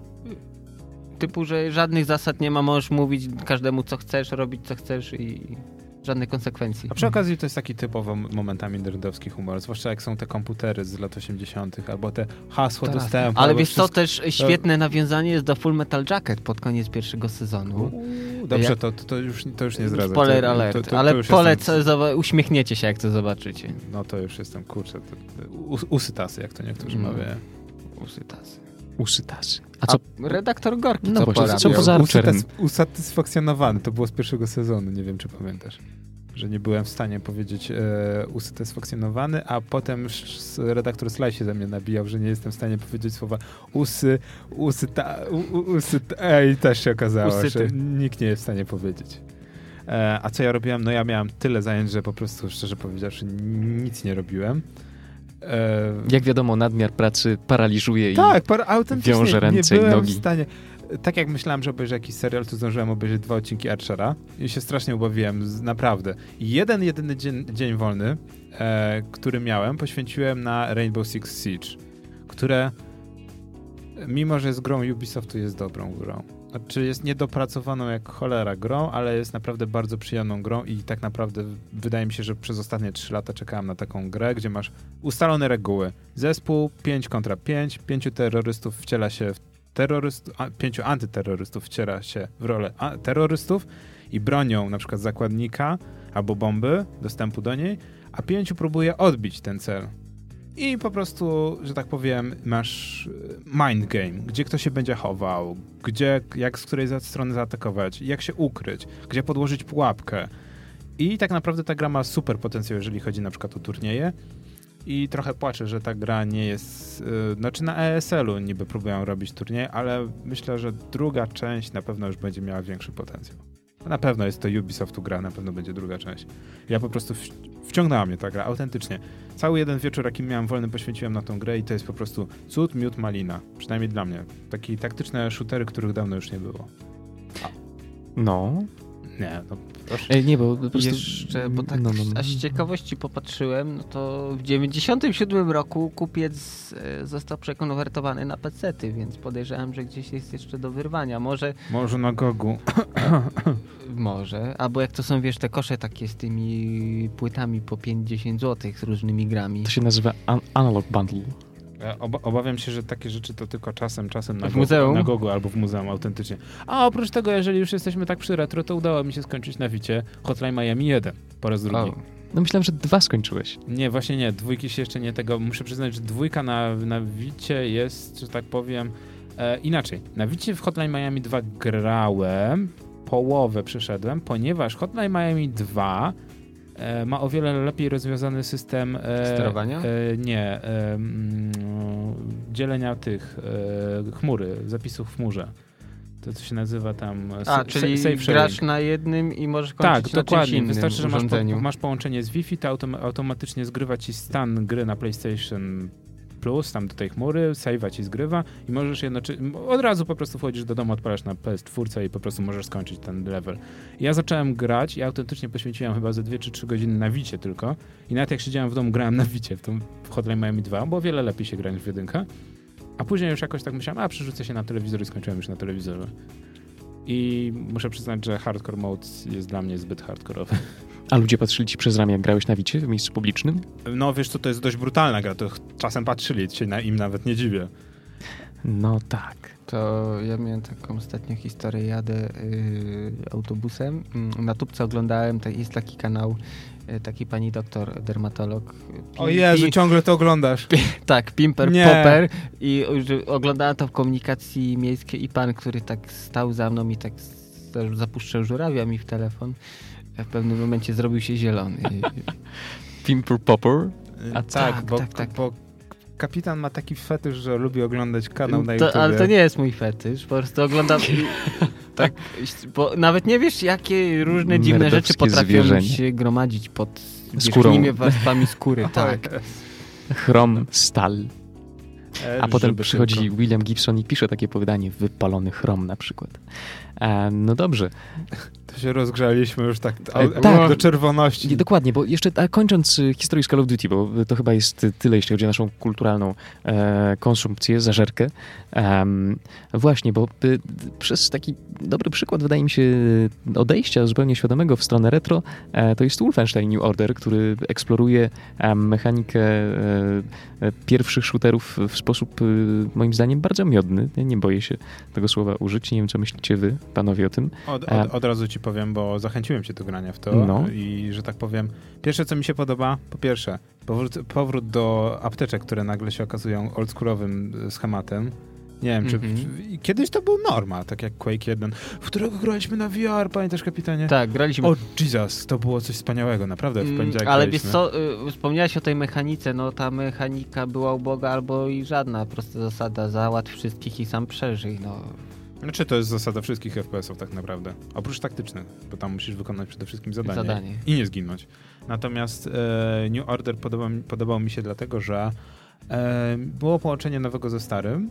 Typu, że żadnych zasad nie ma, możesz mówić każdemu co chcesz, robić co chcesz i żadnych konsekwencji. A przy okazji to jest taki typowo m- momentami nerdowski humor, zwłaszcza jak są te komputery z lat 80., albo te hasło Tak. dostępu. Ale wiesz co, wszystko- też świetne nawiązanie jest do Full Metal Jacket pod koniec pierwszego sezonu. Uuu, Dobrze, Jak- to, to, już, to już nie zdradzę. Spoiler alert, to, to, ale to już polecę, Jestem, uśmiechniecie się jak to zobaczycie. no to już jestem, kurczę, to, to, us- usytasy, jak to niektórzy No. mawiają. Usytasy. Usytasy. A A co? redaktor Gorki No co właśnie, co poza Archerem? Usatys- usatysfakcjonowany, to było z pierwszego sezonu, nie wiem czy pamiętasz. Że nie byłem w stanie powiedzieć e, usatysfakcjonowany, a potem sz- redaktor Slaj się ze mnie nabijał, że nie jestem w stanie powiedzieć słowa usy, usyta, u, u, usyta, ej, też się okazało, Usyty. że nikt nie jest w stanie powiedzieć. E, a co ja robiłem? No ja miałem tyle zajęć, że po prostu, szczerze powiedziawszy, nic nie robiłem. E, Jak wiadomo, nadmiar pracy paraliżuje tak, par- autentycznie wiąże ręce nie i byłem nogi. w stanie. Tak jak myślałem, że obejrzę jakiś serial, to zdążyłem obejrzeć dwa odcinki Archera i się strasznie ubawiłem, naprawdę. I jeden, jedyny dzień, dzień wolny, e, który miałem, poświęciłem na Rainbow Six Siege, które mimo, że jest grą Ubisoftu, jest dobrą grą. Znaczy jest niedopracowaną jak cholera grą, ale jest naprawdę bardzo przyjemną grą i tak naprawdę wydaje mi się, że przez ostatnie 3 lata czekałem na taką grę, gdzie masz ustalone reguły. Zespół 5 kontra 5, pięciu terrorystów wciela się w terrorystów, pięciu antyterrorystów wciela się w rolę terrorystów i bronią na przykład zakładnika albo bomby, dostępu do niej, a pięciu próbuje odbić ten cel. I po prostu, że tak powiem, masz e, mind game, gdzie kto się będzie chował, gdzie, jak z której strony zaatakować, jak się ukryć, gdzie podłożyć pułapkę. I tak naprawdę ta gra ma super potencjał, jeżeli chodzi na przykład o turnieje. I trochę płaczę, że ta gra nie jest. Yy, znaczy na ESL-u niby próbują robić turnieje, ale myślę, że druga część na pewno już będzie miała większy potencjał. Na pewno jest to Ubisoftu gra, na pewno będzie druga część. Ja po prostu wciągnęła mnie ta gra, autentycznie. Cały jeden wieczór, jaki miałem wolny, poświęciłem na tą grę i to jest po prostu cud, miód, malina. Przynajmniej dla mnie. Takie taktyczne shootery, których dawno już nie było. No. Nie, no proszę. Nie, bo po prostu... Jeszcze, bo tak no, no, no. aż z ciekawości popatrzyłem, no to w 97 roku kupiec e, został przekonwertowany na pecety, więc podejrzewam, że gdzieś jest jeszcze do wyrwania. Może, Może na gogu. może, albo jak to są, wiesz, te kosze takie z tymi płytami po 5-10 zł z różnymi grami. To się nazywa an Analog Bundle. Oba obawiam się, że takie rzeczy to tylko czasem, czasem na W muzeum? na Gogu albo w muzeum autentycznie. A oprócz tego, jeżeli już jesteśmy tak przy retro, to udało mi się skończyć na Wicie Hotline Miami 1 po raz drugi. No myślałem, że dwa skończyłeś. Nie, właśnie nie, dwójki się jeszcze nie tego. Muszę przyznać, że dwójka na, na Wicie jest, że tak powiem, e, inaczej. Na Wicie w Hotline Miami 2 grałem, połowę przeszedłem, ponieważ Hotline Miami 2 e, ma o wiele lepiej rozwiązany system e, Sterowania? E, nie, e, dzielenia tych e, chmury, zapisów w chmurze. To co się nazywa tam. e, A, czyli grasz na jednym i możesz kończyć Tak, na dokładnie. innym Wystarczy, że masz, po, masz połączenie z Wi-Fi, to autom automatycznie zgrywa ci stan gry na PlayStation Plus tam do tej chmury, save'a ci zgrywa i możesz jednocześnie, od razu po prostu wchodzisz do domu, odpalasz na PS4 i po prostu możesz skończyć ten level. Ja zacząłem grać i autentycznie poświęciłem chyba ze 2 czy 3 godziny na wicie tylko i nawet jak siedziałem w domu, grałem na wicie w tą w Miami 2, bo o wiele lepiej się gra niż w jedynkę. A później już jakoś tak myślałem, a przerzucę się na telewizor i skończyłem już na telewizorze. I muszę przyznać, że hardcore mode jest dla mnie zbyt hardkorowy. A ludzie patrzyli ci przez ramię, jak grałeś na wicie w miejscu publicznym? No wiesz co, to jest dość brutalna gra, to czasem patrzyli, się na, im nawet nie dziwię. No tak. To ja miałem taką ostatnią historię. Jadę y, autobusem. Mm, Na tubce oglądałem, ta- jest taki kanał, y, taki pani doktor, dermatolog. Pi- O Jezu, pi- ciągle to oglądasz. tak, Pimper Nie. Popper. I oglądałem to w komunikacji miejskiej i pan, który tak stał za mną i tak zapuszczał żurawia mi w telefon. W pewnym momencie zrobił się zielony. Pimper Popper? A tak, tak, bo, tak, tak. bo kapitan ma taki fetysz, że lubi oglądać kanał na To, YouTube. ale to nie jest mój fetysz, po prostu oglądam. tak, bo nawet nie wiesz, jakie różne dziwne rzeczy potrafią zwierzenie. się gromadzić pod Skórą. warstwami skóry. tak. Chrom, stal. E, A potem przychodzi tylko. William Gibson i pisze takie powiadanie, wypalony chrom na przykład. E, no dobrze. Się rozgrzaliśmy już tak, a, E, tak. do czerwoności. Nie, dokładnie, bo jeszcze a kończąc y, historię z Call of Duty, bo to chyba jest y, tyle, jeśli chodzi o naszą kulturalną e, konsumpcję, zażerkę. Właśnie, bo y, przez taki dobry przykład, wydaje mi się, odejścia zupełnie świadomego w stronę retro, e, to jest Wolfenstein New Order, który eksploruje mechanikę e, e, pierwszych shooterów w sposób, moim zdaniem, bardzo miodny. Ja nie boję się tego słowa użyć. Nie wiem, co myślicie wy, panowie, o tym. Od, od, od razu ci powiem, bo zachęciłem cię do grania w to No. i że tak powiem, pierwsze co mi się podoba, po pierwsze, powrót, powrót do apteczek, które nagle się okazują oldschoolowym schematem. Nie wiem, czy i kiedyś to był norma, tak jak Quake 1, w którego graliśmy na VR, pamiętasz kapitanie? Tak, graliśmy. O Jesus, to było coś wspaniałego, naprawdę w Mm, poniedziałek Ale wiesz co, y, wspomniałeś o tej mechanice, no ta mechanika była uboga albo i żadna, prosta zasada, załatw wszystkich i sam przeżyj, no. Znaczy to jest zasada wszystkich FPS-ów tak naprawdę, oprócz taktycznych, bo tam musisz wykonać przede wszystkim zadanie, Zadanie. i nie zginąć. Natomiast e, New Order podobał, mi- podobał mi się dlatego, że e, było połączenie nowego ze starym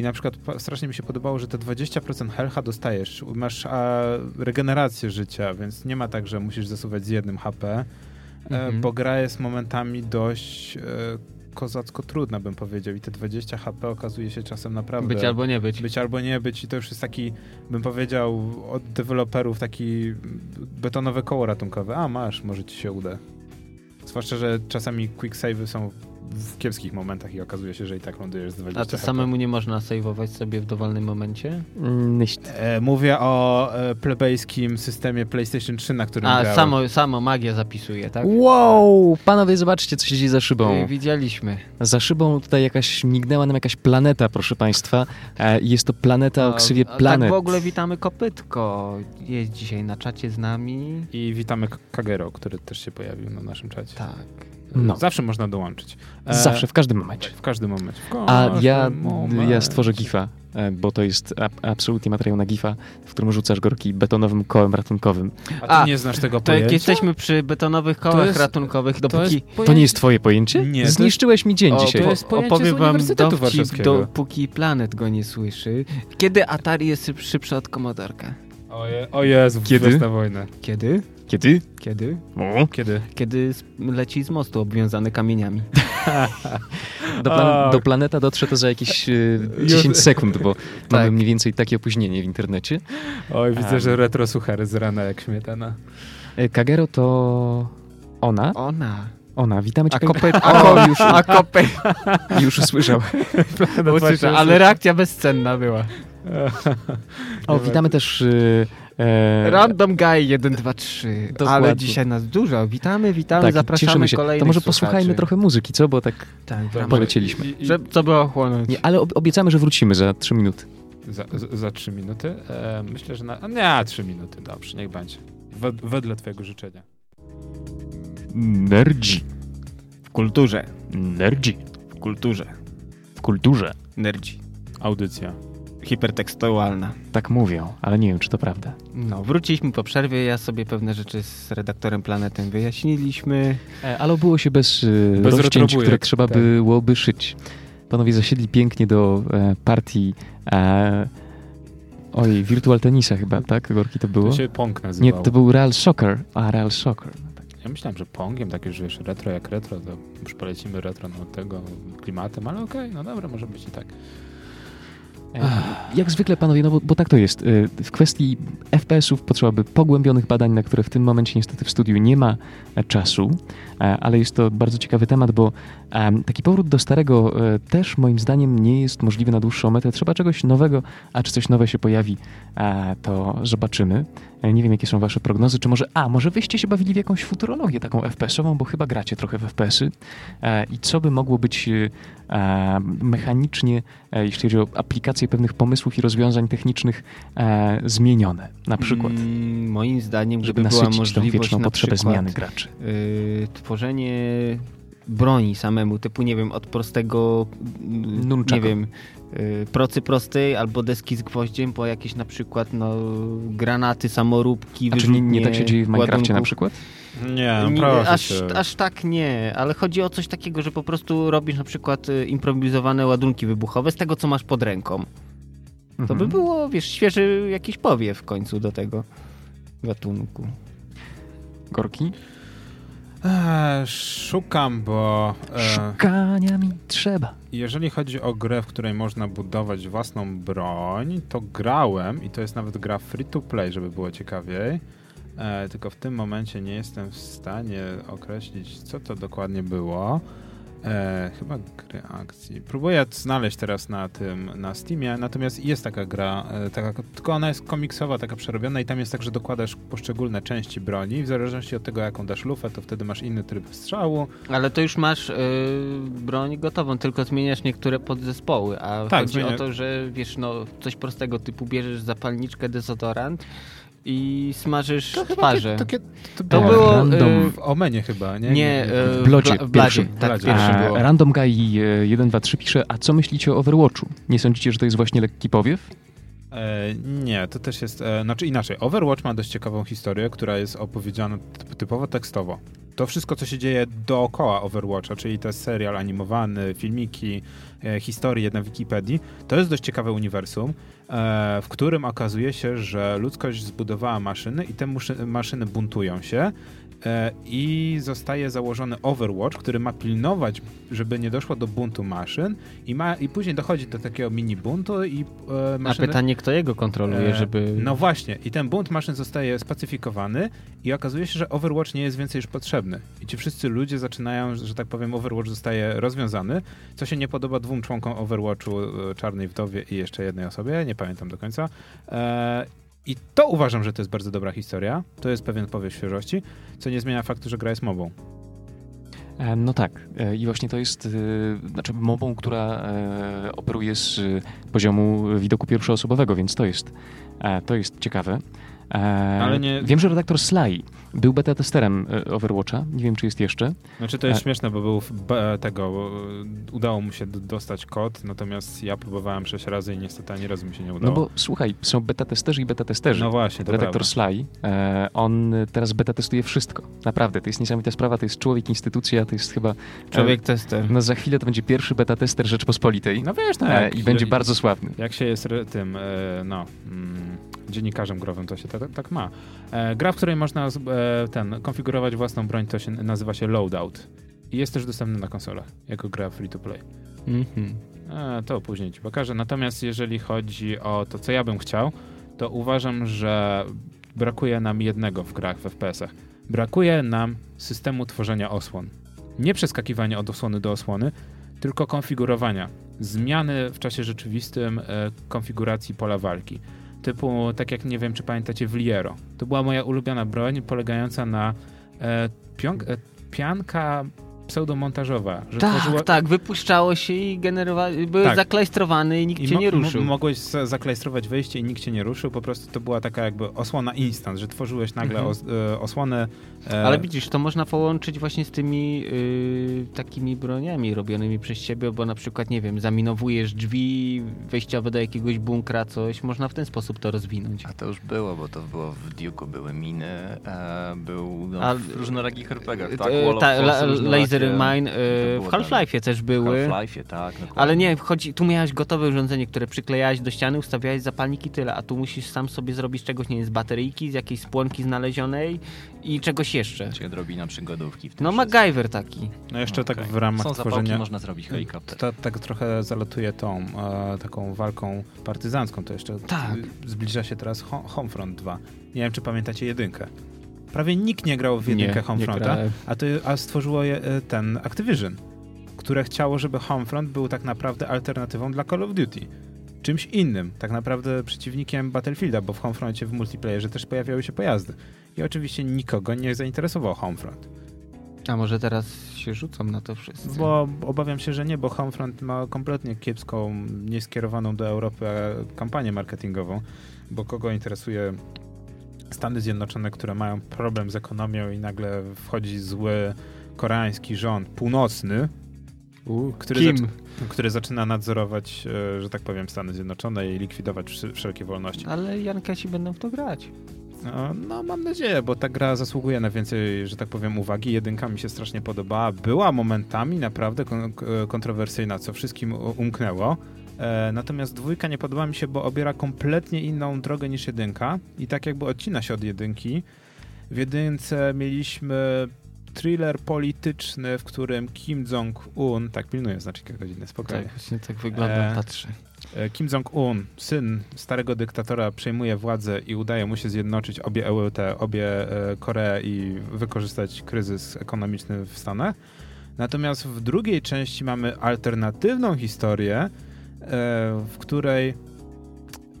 i na przykład strasznie mi się podobało, że te 20% health'a dostajesz, masz a, regenerację życia, więc nie ma tak, że musisz zasuwać z jednym HP, e, Mhm. bo gra jest momentami dość e, kozacko trudna, bym powiedział i te 20 HP okazuje się czasem naprawdę... Być albo nie być. Być albo nie być i to już jest taki, bym powiedział, od deweloperów taki betonowe koło ratunkowe. A, masz, może ci się uda. Zwłaszcza, że czasami quick save'y są w kiepskich momentach i okazuje się, że i tak lądujesz z 20 A to HP. samemu nie można sejwować sobie w dowolnym momencie? Mm, Nicht. E, mówię o e, plebejskim systemie PlayStation 3, na którym A, grałem. samo, samo magia zapisuje, tak? Wow! Panowie, zobaczcie, co się dzieje za szybą. Widzieliśmy. Za szybą tutaj jakaś, mignęła nam jakaś planeta, proszę państwa. E, Jest to planeta o A- ksywie a Planet. Tak w ogóle witamy Kopytko. Jest dzisiaj na czacie z nami. I witamy Kagero, który też się pojawił na naszym czacie. Tak. No. Zawsze można dołączyć. E, Zawsze, w każdym momencie. W każdym momencie. W A każdym ja, momencie. ja stworzę gifa, e, bo to jest a, absolutnie materiał na gifa, w którym rzucasz gorki betonowym kołem ratunkowym. A ty A, nie znasz tego To pojęcia? jak jesteśmy przy betonowych kołach jest- ratunkowych, dopóki To nie jest twoje pojęcie? Nie, to jest- Zniszczyłeś mi dzień O, dzisiaj. to jest pojęcie opowiem wam dowcip, dopóki planet go nie słyszy. Kiedy Atari jest szyb- szybszy od Commodorka? O, je, o Jezu, Kiedy? Wojna. Kiedy? Kiedy? Kiedy? O, Kiedy? Kiedy leci z mostu obwiązany kamieniami. do, plan- do planeta dotrze to za jakieś e, 10 sekund, bo mamy mniej więcej takie opóźnienie w internecie. Oj, widzę, Em. że retro suchary z rana jak śmietana. E, Kagero to ona. Ona. Ona, witamy cię. A. O, A, już, a kopyt... już usłyszał. Ale reakcja bezcenna była. O, witamy też e, e, Random Guy 1, 2, 3. Dokładnie. Ale dzisiaj nas dużo. Witamy, witamy, tak, zapraszamy się. kolejnych To może słuchaczy. posłuchajmy trochę muzyki, co? Bo tak Tak, polecieliśmy. I, i, Że, co było chłonąć? Nie, ale ob- obiecamy, że wrócimy za 3 minuty. za, za, za trzy minuty? E, myślę, że na... a Nie, trzy minuty, dobrze, niech będzie. Wed, wedle twojego życzenia. Nerdzi. W kulturze. Nerdzi. W kulturze. W kulturze. Nerdzi. Audycja. Hipertekstualna. Tak mówią, ale nie wiem, czy to prawda. No, wróciliśmy po przerwie, ja sobie pewne rzeczy z redaktorem Planetem wyjaśniliśmy. E, Ale obyło się bez, e, Bez rozcięć, które trzeba tak. byłoby szyć. Panowie zasiedli pięknie do e, partii e, oj, Virtual Tenisa chyba, tak? Gorki to było? To się Pong Nie, nazywało. to był Real Soccer. A, Real Soccer. No tak. Ja myślałem, że Pongiem, tak już wiesz, retro jak retro, to już polecimy retro no, tego klimatem, ale okej, no dobra, może być i tak. Jak zwykle, panowie, no bo, bo tak to jest. E, W kwestii FPS-ów potrzeba pogłębionych badań, na które w tym momencie niestety w studiu nie ma e, czasu, e, ale jest to bardzo ciekawy temat, bo taki powrót do starego e, też moim zdaniem nie jest możliwy na dłuższą metę. Trzeba czegoś nowego, a czy coś nowe się pojawi, e, to zobaczymy. E, Nie wiem, jakie są wasze prognozy, czy może, a może wyście się bawili w jakąś futurologię taką FPS-ową, bo chyba gracie trochę w FPS-y i co by mogło być mechanicznie, jeśli chodzi o aplikację pewnych pomysłów i rozwiązań technicznych zmienione, na przykład, Mm, moim zdaniem, żeby była nasycić tą możliwość wieczną na potrzebę przykład, zmiany graczy. y, tworzenie broni samemu, typu nie wiem, od prostego mm, Nunchaku. nie wiem, y, procy prostej albo deski z gwoździem po jakieś na przykład no, granaty, samoróbki, A czy nie, nie tak się dzieje w Minecrafcie na przykład? Nie, no Nie, aż, aż tak nie, ale chodzi o coś takiego, że po prostu robisz na przykład y, improwizowane ładunki wybuchowe z tego, co masz pod ręką. To Mhm. by było, wiesz, świeży jakiś powiew w końcu do tego gatunku. Gorki? Eee, szukam, bo e, Szukania mi trzeba. jeżeli chodzi o grę, w której można budować własną broń, to grałem i to jest nawet gra free to play, żeby było ciekawiej. E, tylko w tym momencie nie jestem w stanie określić, co to dokładnie było. E, chyba gry akcji. Próbuję znaleźć teraz na tym, na Steamie, natomiast jest taka gra, e, taka, tylko ona jest komiksowa, taka przerobiona i tam jest tak, że dokładasz poszczególne części broni, w zależności od tego, jaką dasz lufę, to wtedy masz inny tryb strzału. Ale to już masz yy, broń gotową, tylko zmieniasz niektóre podzespoły, a Tak, chodzi zmienia- o to, że wiesz, no coś prostego typu bierzesz zapalniczkę, dezodorant i smażysz twarze. Takie, to, To E, było, random, y, w Omenie chyba, nie? Nie, w w Blodzie, w Bladzie. pierwszym. Tak, A, było. Random Guy e, 123 pisze, a co myślicie o Overwatchu? Nie sądzicie, że to jest właśnie lekki powiew? E, nie, to też jest, e, znaczy inaczej. Overwatch ma dość ciekawą historię, która jest opowiedziana typ- typowo tekstowo. To wszystko, co się dzieje dookoła Overwatcha, czyli ten serial animowany, filmiki, e, historie na Wikipedii, to jest dość ciekawe uniwersum, e, w którym okazuje się, że ludzkość zbudowała maszyny i te maszyny buntują się i zostaje założony Overwatch, który ma pilnować, żeby nie doszło do buntu maszyn i, ma, i później dochodzi do takiego mini buntu i e, A maszyny... pytanie, kto jego kontroluje, E, żeby... No właśnie, i ten bunt maszyn zostaje spacyfikowany i okazuje się, że Overwatch nie jest więcej już potrzebny. I ci wszyscy ludzie zaczynają, że tak powiem, Overwatch zostaje rozwiązany, co się nie podoba dwóm członkom Overwatchu, e, Czarnej Wdowie i jeszcze jednej osobie, nie pamiętam do końca. E, I to uważam, że to jest bardzo dobra historia, to jest pewien powiew świeżości, co nie zmienia faktu, że gra jest mobą. E, No tak. E, I właśnie to jest e, znaczy mobą, która operuje z poziomu widoku pierwszoosobowego, więc to jest, to jest ciekawe. E, Ale nie- Wiem, że redaktor Sly był beta testerem e, Overwatcha. Nie wiem, czy jest jeszcze. Znaczy to jest E. śmieszne, bo był tego, bo, e, udało mu się dostać kod, natomiast ja próbowałem sześć razy i niestety ani razu mi się nie No udało. bo słuchaj, są beta testerzy i beta testerzy. No właśnie, to Redaktor prawda. Sly, e, on teraz beta testuje wszystko. Naprawdę, to jest niesamowita sprawa, to jest człowiek, instytucja, to jest chyba... Człowiek tester. No za chwilę to będzie pierwszy beta tester Rzeczpospolitej No wiesz, no e, jak, i będzie bardzo sławny. Jak się jest tym, no, mm, dziennikarzem growym, to się tak, tak ma. E, gra, w której można e, ten, konfigurować własną broń, to się nazywa się Loadout. I jest też dostępny na konsolach, jako gra free to play. Mhm. E, to później ci pokażę. Natomiast jeżeli chodzi o to, co ja bym chciał, to uważam, że brakuje nam jednego w grach w FPS-ach. Brakuje nam systemu tworzenia osłon. Nie przeskakiwania od osłony do osłony, tylko konfigurowania. Zmiany w czasie rzeczywistym e, konfiguracji pola walki. Typu, tak jak nie wiem, czy pamiętacie w Liero. To była moja ulubiona broń, polegająca na e, e, pianka pseudomontażowa. Że Tak, tworzyło... tak, wypuszczało się i generowało, były Tak. zaklejstrowane i nikt I cię nie ruszył. Mogłeś za- zaklejstrować wejście i nikt cię nie ruszył, po prostu to była taka jakby osłona instant, że tworzyłeś nagle Mhm. os, e, osłonę. e, Ale widzisz, to można połączyć właśnie z tymi y, takimi broniami robionymi przez ciebie, bo na przykład, nie wiem, zaminowujesz drzwi wejściowe do jakiegoś bunkra, coś, można w ten sposób to rozwinąć. A to już było, bo to było w Duke'u, były miny, e, był no, A- w różnorakich RPGach, tak? Wall of ta, la, różnorakie, Mine to y, w Half-Life'ie też W były. Half-Life'ie, tak. dokładnie. Ale nie, chodzi, tu miałeś gotowe urządzenie, które przyklejałeś do ściany, ustawiałeś zapalnik i tyle, a tu musisz sam sobie zrobić czegoś, nie wiem, z bateryjki, z jakiejś spłonki znalezionej i czegoś jeszcze. Czyli odrobina przygodówki w tym No wszystkim. MacGyver taki. No jeszcze tak Okej. w ramach Są tworzenia... można zrobić helikopter. To, tak trochę zalatuje tą e, taką walką partyzancką, to jeszcze Tak. zbliża się teraz Ho- Homefront 2. Nie wiem, czy pamiętacie jedynkę. Prawie nikt nie grał w jedynkę Homefronta, a, to, a stworzyło je e, ten Activision, które chciało, żeby Homefront był tak naprawdę alternatywą dla Call of Duty. Czymś innym, tak naprawdę przeciwnikiem Battlefielda, bo w Homefroncie w multiplayerze też pojawiały się pojazdy. I oczywiście nikogo nie zainteresował Homefront. A może teraz się rzucą na to wszyscy? Bo obawiam się, że nie, bo Homefront ma kompletnie kiepską, nieskierowaną do Europy e, kampanię marketingową, bo kogo interesuje Stany Zjednoczone, które mają problem z ekonomią i nagle wchodzi zły koreański rząd północny, który, Kim? zac- który zaczyna nadzorować, e, że tak powiem, Stany Zjednoczone i likwidować wszelkie wolności. Ale Jankasi będą w to grać. No, no, mam nadzieję, bo ta gra zasługuje na więcej, że tak powiem, uwagi. Jedynka mi się strasznie podobała. Była momentami naprawdę kon- kontrowersyjna, co wszystkim u- umknęło. E, natomiast dwójka nie podoba mi się, bo obiera kompletnie inną drogę niż jedynka i tak jakby odcina się od jedynki. W jedynce mieliśmy thriller polityczny, w którym Kim Jong-un, tak pilnuję znacznika godziny, spokojnie. Tak, właśnie tak wygląda, E, patrzę. E, Kim Jong-un, syn starego dyktatora, przejmuje władzę i udaje mu się zjednoczyć obie EUT, obie e, Koreę i wykorzystać kryzys ekonomiczny w Stanach. Natomiast w drugiej części mamy alternatywną historię, w której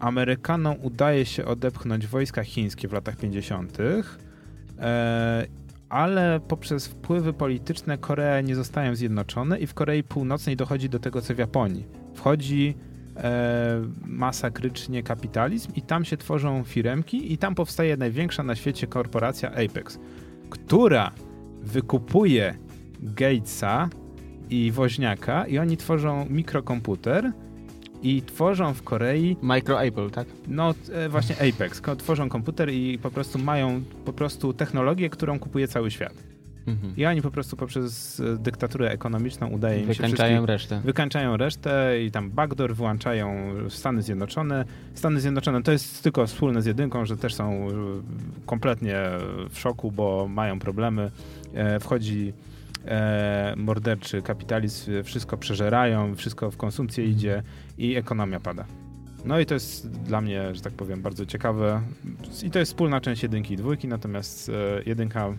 Amerykanom udaje się odepchnąć wojska chińskie w latach 50., e, ale poprzez wpływy polityczne Korea nie zostają zjednoczone i w Korei Północnej dochodzi do tego, co w Japonii. Wchodzi e, masakrycznie kapitalizm i tam się tworzą firemki i tam powstaje największa na świecie korporacja Apex, która wykupuje Gatesa i Woźniaka i oni tworzą mikrokomputer i tworzą w Korei Micro Apple, tak? no e, właśnie Apex. Tworzą komputer i po prostu mają po prostu technologię, którą kupuje cały świat. Mhm. I oni po prostu poprzez e, dyktaturę ekonomiczną udaje im się Wykańczają resztę. wykańczają resztę i tam backdoor wyłączają Stany Zjednoczone. Stany Zjednoczone to jest tylko wspólne z jedynką, że też są e, kompletnie w szoku, bo mają problemy. Wchodzi e, morderczy kapitalizm, wszystko przeżerają, wszystko w konsumpcję idzie i ekonomia pada. No i to jest dla mnie, że tak powiem, bardzo ciekawe. I to jest wspólna część jedynki i dwójki, natomiast e, jedynka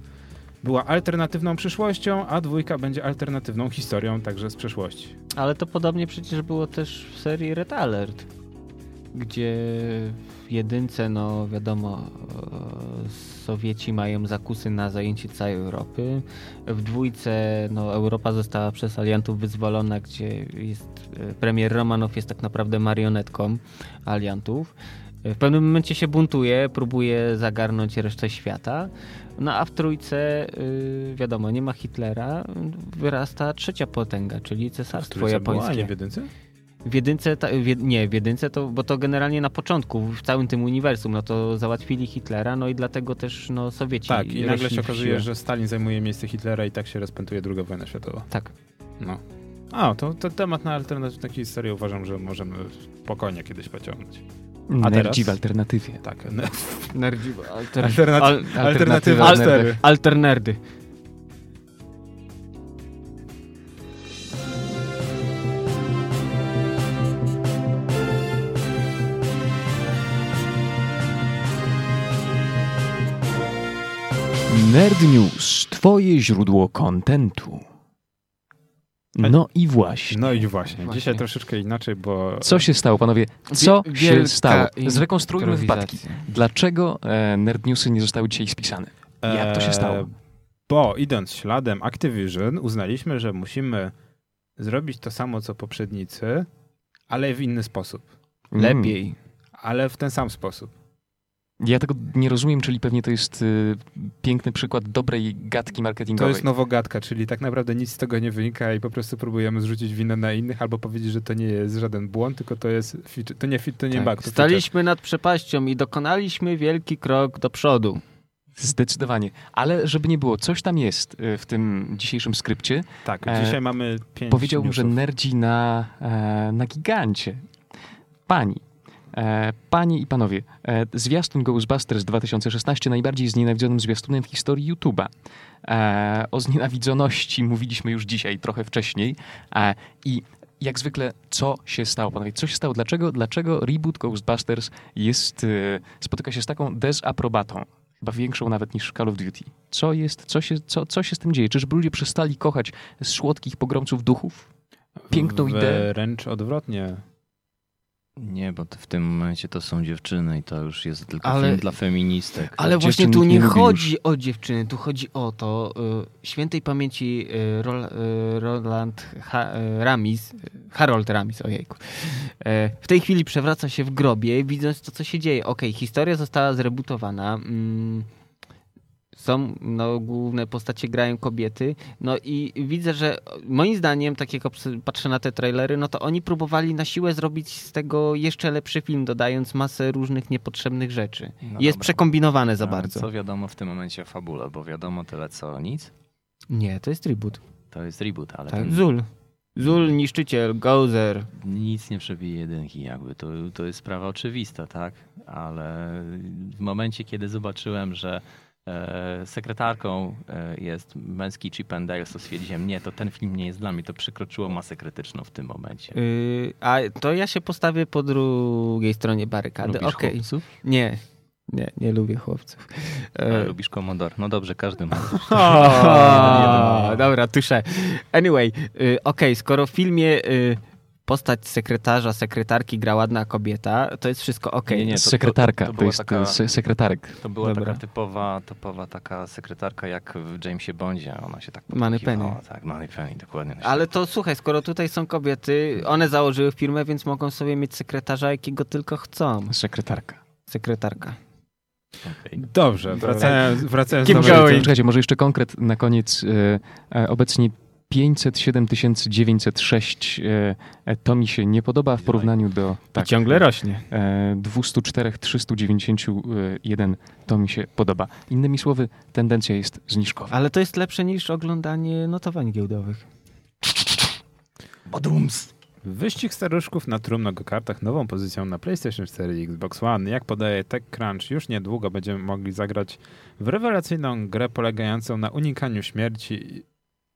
była alternatywną przyszłością, a dwójka będzie alternatywną historią także z przeszłości. Ale to podobnie przecież było też w serii Red Alert, gdzie w jedynce, no wiadomo, e, Sowieci mają zakusy na zajęcie całej Europy. W dwójce, no Europa została przez aliantów wyzwolona, gdzie jest e, premier Romanow jest tak naprawdę marionetką aliantów. W pewnym momencie się buntuje, próbuje zagarnąć resztę świata. No a w trójce, y, wiadomo, nie ma Hitlera, wyrasta trzecia potęga, czyli cesarstwo Trójce była, a japońskie. nie w jedynce? W jedynce, ta, w, jed- nie, w jedynce to, bo to generalnie na początku, w całym tym uniwersum, no to załatwili Hitlera, no i dlatego też no Sowieci Tak, i nagle się w okazuje, że Stalin zajmuje miejsce Hitlera i tak się rozpętuje druga wojna światowa. Tak. No. A, to, to temat na alternatywne historie uważam, że możemy spokojnie kiedyś pociągnąć. A Nerdzi w alternatywie. Tak. Nerdzi, alter, Alternaty- al, alternatywa al- cztery. Alternerdy. Nerd News, twoje źródło kontentu. No i właśnie. No i właśnie. Właśnie. Dzisiaj troszeczkę inaczej, bo... Co się stało, panowie? Co Wie- się wielka stało? Zrekonstruujmy improwizacja. wypadki. Dlaczego e, Nerd Newsy nie zostały dzisiaj spisane? Jak to się stało? E, Bo idąc śladem Activision, uznaliśmy, że musimy zrobić to samo co poprzednicy, ale w inny sposób. Mm. Lepiej. Ale w ten sam sposób. Ja tego nie rozumiem, czyli pewnie to jest y, piękny przykład dobrej gadki To marketingowej. jest nowogadka, czyli tak naprawdę nic z tego nie wynika i po prostu próbujemy zrzucić winę na innych albo powiedzieć, że to nie jest żaden błąd, tylko to jest feature, to nie, fi- to nie Tak. bug. To feature. Staliśmy nad przepaścią i dokonaliśmy wielki krok do przodu. Zdecydowanie. Ale żeby nie było, coś tam jest y, w tym dzisiejszym skrypcie. Tak, E, dzisiaj mamy pięć Powiedziałbym, że nerdzi na, e, na gigancie. Pani. E, panie i panowie, e, zwiastun Ghostbusters 2016 najbardziej znienawidzonym zwiastunem w historii YouTube'a. E, o znienawidzoności mówiliśmy już dzisiaj, trochę wcześniej. I jak zwykle, co się stało, panowie? Co się stało? Dlaczego, dlaczego reboot Ghostbusters jest, spotyka się z taką dezaprobatą? Chyba większą nawet niż Call of Duty. Co jest, co się, co, co się z tym dzieje? Czyżby ludzie przestali kochać słodkich pogromców duchów? piękną ideę. Wręcz odwrotnie. Nie, bo w tym momencie to są dziewczyny i to już jest tylko Ale- film dla feministek. Ale właśnie tu nie nie chodzi o dziewczyny, tu chodzi o to, y, świętej pamięci y, Rol, y, Roland ha, y, Ramis, y, Harold Ramis, ojejku, e, w tej chwili przewraca się w grobie, widząc to, co się dzieje. Okej, historia została zrebootowana, mm, są, no, główne postacie grają kobiety, no i widzę, że moim zdaniem, tak jak patrzę na te trailery, no to oni próbowali na siłę zrobić z tego jeszcze lepszy film, dodając masę różnych niepotrzebnych rzeczy. No Jest dobra. przekombinowane za bardzo. Co wiadomo w tym momencie o fabule, bo wiadomo tyle co nic. Nie, to jest reboot. To jest reboot, ale Tak. ten Zul. Zul, niszczyciel, Gozer. nic nie przebije jedynki jakby. To, to jest sprawa oczywista, tak? Ale w momencie, kiedy zobaczyłem, że sekretarką e, jest męski Chip and Dale, to stwierdziłem, nie, to ten film nie jest dla mnie. To przekroczyło masę krytyczną w tym momencie. Yy, a to ja się postawię po drugiej stronie barykady. Lubisz Okej. chłopców? Nie, nie, nie lubię chłopców. A, E, lubisz Commodore? No dobrze, każdy ma. o, dobra, tuszę. Anyway, y, okej, skoro w filmie y, postać sekretarza, sekretarki gra ładna kobieta, to jest wszystko okej. Nie, nie, to- sekretarka, to, to była jest taka- se, sekretarek. To była Dobra. taka typowa, typowa taka sekretarka jak w Jamesie Bondzie. Ona się tak Money. Penny. Tak, Money Penny, dokładnie. Ale to słuchaj, skoro tutaj są kobiety, one założyły firmę, więc mogą sobie mieć sekretarza, jakiego tylko chcą. Sekretarka. Sekretarka. Okej. Dobrze, wracając, wracając Keep do. Czekajcie, może jeszcze konkret na koniec. E, e, obecnie 507 906 e, e, to mi się nie podoba w porównaniu do Tak. ciągle rośnie. e, 204 391 to mi się podoba. Innymi słowy, tendencja jest zniżkowa. Ale to jest lepsze niż oglądanie notowań giełdowych. Badums! Wyścig staruszków na trumno kartach nową pozycją na PlayStation 4 i Xbox One. Jak podaje TechCrunch, już niedługo będziemy mogli zagrać w rewelacyjną grę polegającą na unikaniu śmierci.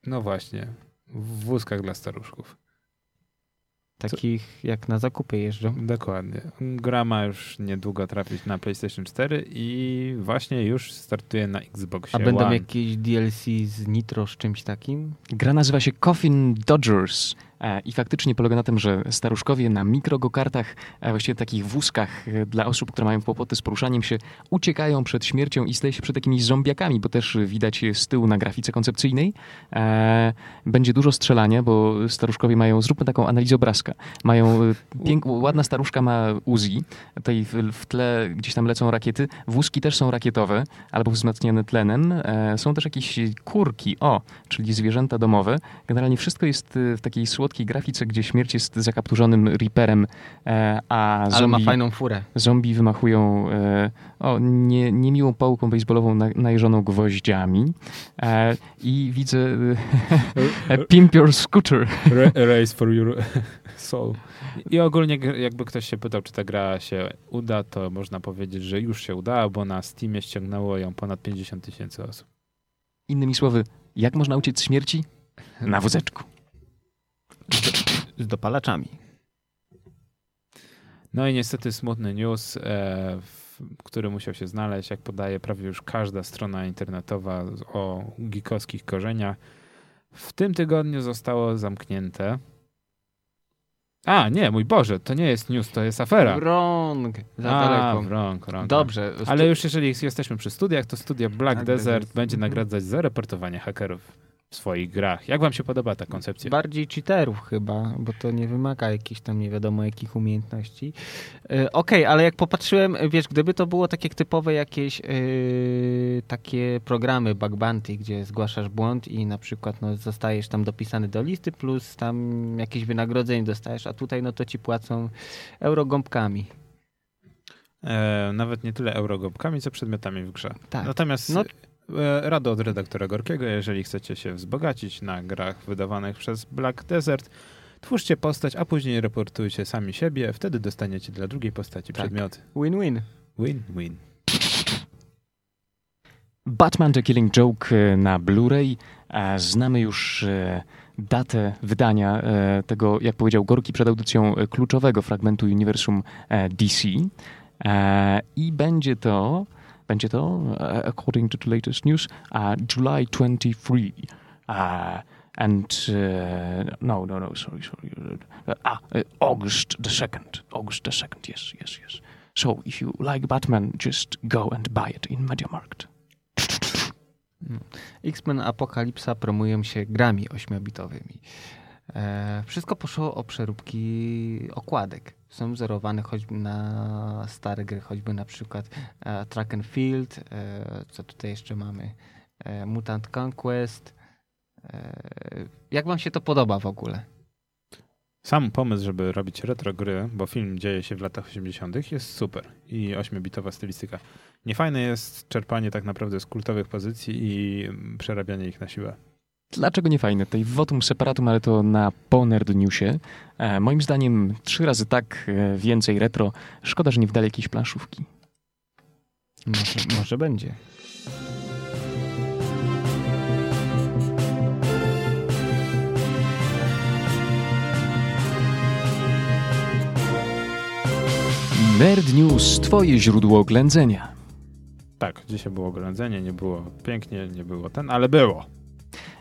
No właśnie, w wózkach dla staruszków. Takich jak na zakupy jeżdżą. Dokładnie. Gra ma już niedługo trafić na PlayStation 4 i właśnie już startuje na Xboxie A będą One. jakieś DLC z Nitro z czymś takim? Gra nazywa się Coffin Dodgers i faktycznie polega na tym, że staruszkowie na mikrogokartach, właściwie takich wózkach e, dla osób, które mają kłopoty z poruszaniem się, uciekają przed śmiercią i staje się przed jakimiś zombiakami, bo też widać z tyłu na grafice koncepcyjnej. E, Będzie dużo strzelania, bo staruszkowie mają, zróbmy taką analizę obrazka, mają, e, ładna staruszka ma Uzi, tutaj w, tle gdzieś tam lecą rakiety, wózki też są rakietowe, albo wzmacniane tlenem, e, są też jakieś kurki, o, czyli zwierzęta domowe. Generalnie wszystko jest e, w takiej słodkiej grafice, gdzie śmierć jest zakapturzonym Reaperem, e, a Ale ma zombie, fajną furę. zombie wymachują e, o, nie, niemiłą pałką baseballową na, najeżoną gwoździami. E, I widzę e, Pimp Your Scooter. Ra- Race for your soul. I ogólnie jakby ktoś się pytał, czy ta gra się uda, to można powiedzieć, że już się udała, bo na Steamie ściągnęło ją ponad 50 tysięcy osób. Innymi słowy, jak można uciec śmierci? Na wózeczku. Z dopalaczami. No i niestety smutny news, e, który musiał się znaleźć, jak podaje prawie już każda strona internetowa o geekowskich korzeniach. W tym tygodniu zostało zamknięte A, nie, mój Boże, to nie jest news, to jest afera. Wrong. Za A, daleko. wrong, wrong. Dobrze. Ale już jeżeli jesteśmy przy studiach, to studia Black Black Desert Desert. będzie Mhm. nagradzać za reportowanie hakerów w swoich grach. Jak wam się podoba ta koncepcja? Bardziej cheaterów chyba, bo to nie wymaga jakichś tam nie wiadomo jakich umiejętności. E, Okej, ale jak popatrzyłem, wiesz, gdyby to było takie typowe jakieś e, takie programy bug bounty, gdzie zgłaszasz błąd i na przykład no, zostajesz tam dopisany do listy, plus tam jakieś wynagrodzenie dostajesz, a tutaj no to ci płacą eurogąbkami. E, nawet nie tyle eurogobkami, co przedmiotami w grze. Tak. Natomiast No- e, rado od redaktora Gorkiego, jeżeli chcecie się wzbogacić na grach wydawanych przez Black Desert, twórzcie postać, a później reportujcie sami siebie, wtedy dostaniecie dla drugiej postaci Tak. przedmioty. Win-win. Win-win. Batman The Killing Joke e, na Blu-ray. E, Znamy już datę wydania tego, jak powiedział Gorki przed audycją, kluczowego fragmentu uniwersum DC. I będzie to, będzie to, according to the latest news, July 23. Uh, and no, no, no, sorry, sorry. Ah, August the 2nd. August the 2nd, yes, yes, yes. So if you like Batman, just go and buy it in MediaMarkt. X-Men Apokalipsa promują się grami ośmiobitowymi. E, wszystko poszło o przeróbki okładek. Są wzorowane choćby na stare gry, choćby na przykład e, Track and Field, e, co tutaj jeszcze mamy, e, Mutant Conquest. Jak wam się to podoba w ogóle? Sam pomysł, żeby robić retro gry, bo film dzieje się w latach 80., jest super i 8-bitowa stylistyka. Niefajne jest czerpanie tak naprawdę z kultowych pozycji i mm, przerabianie ich na siłę. Dlaczego nie fajne? Tutaj votum separatum, ale to na po Nerd Newsie. E, moim zdaniem trzy razy tak, e, więcej retro. Szkoda, że nie wdali jakiejś planszówki. Może, może będzie. Nerd News, twoje źródło oględzenia. Tak, dzisiaj było oględzenie, nie było pięknie, nie było ten, ale było.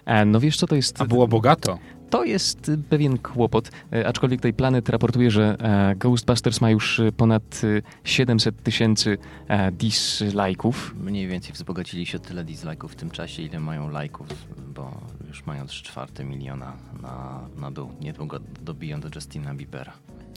E, no wiesz co, to jest... A było bogato. To jest pewien kłopot, e, aczkolwiek tutaj Planet raportuje, że e, Ghostbusters ma już ponad y, 700 tysięcy dislike'ów. Mniej więcej wzbogacili się tyle dislike'ów w tym czasie, ile mają lajków, bo już mają 3 czwarte miliona na, na dół. Niedługo dobiją do Justina Biebera.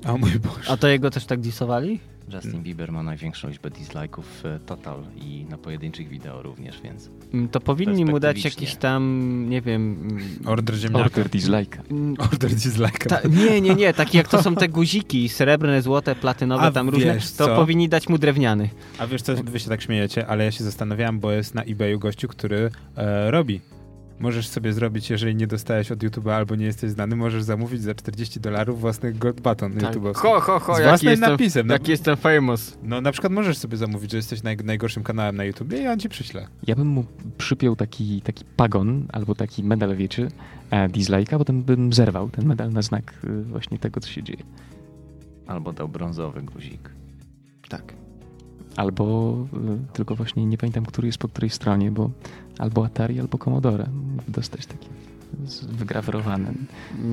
O mój Boże. A to jego też tak disowali? Justin Bieber ma największą liczbę dislike'ów e, total i na pojedynczych wideo również, więc Mm, To powinni mu dać jakiś tam, nie wiem... mm, Order ziemniaka. Order dislike'a. mm, Order dislike'a. Ta, nie, nie, nie, takie jak to są te guziki, srebrne, złote, platynowe, A tam różne, wiesz to co? powinni dać mu drewniany. A wiesz co, wy się tak śmiejecie, ale ja się zastanawiałem, bo jest na eBayu gościu, który e, robi. Możesz sobie zrobić, jeżeli nie dostałeś od YouTube'a albo nie jesteś znany, możesz zamówić za 40 dolarów własny gold button Tak. YouTube'owski. Ho, ho, ho, Z jaki własnym jestem, napisem. No, jaki jestem famous. no na przykład możesz sobie zamówić, że jesteś naj, najgorszym kanałem na YouTubie i on ci przyśle. Ja bym mu przypiął taki, taki pagon albo taki medal, wiecie, e, dislike'a, potem bym zerwał ten medal na znak y, właśnie tego, co się dzieje. albo dał brązowy guzik. Tak. Albo y, tylko właśnie nie pamiętam, który jest po której stronie, bo albo Atari, albo Commodore. Dostać taki wygrawerowany.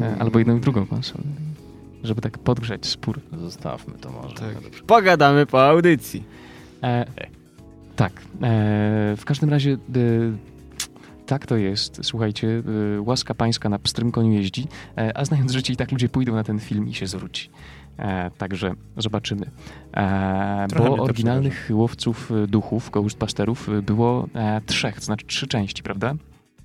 E, albo jedną i drugą konsolę. Żeby tak podgrzać spór. Zostawmy to może. Tak. Pogadamy po audycji. E, tak. E, w każdym razie e, tak to jest. Słuchajcie, e, łaska pańska na pstrym koniu jeździ, e, a znając życie i tak ludzie pójdą na ten film i się zwróci. E, także zobaczymy. E, bo to oryginalnych łowców e, duchów, Ghostbusterów e, było e, trzech, to znaczy trzy części, prawda?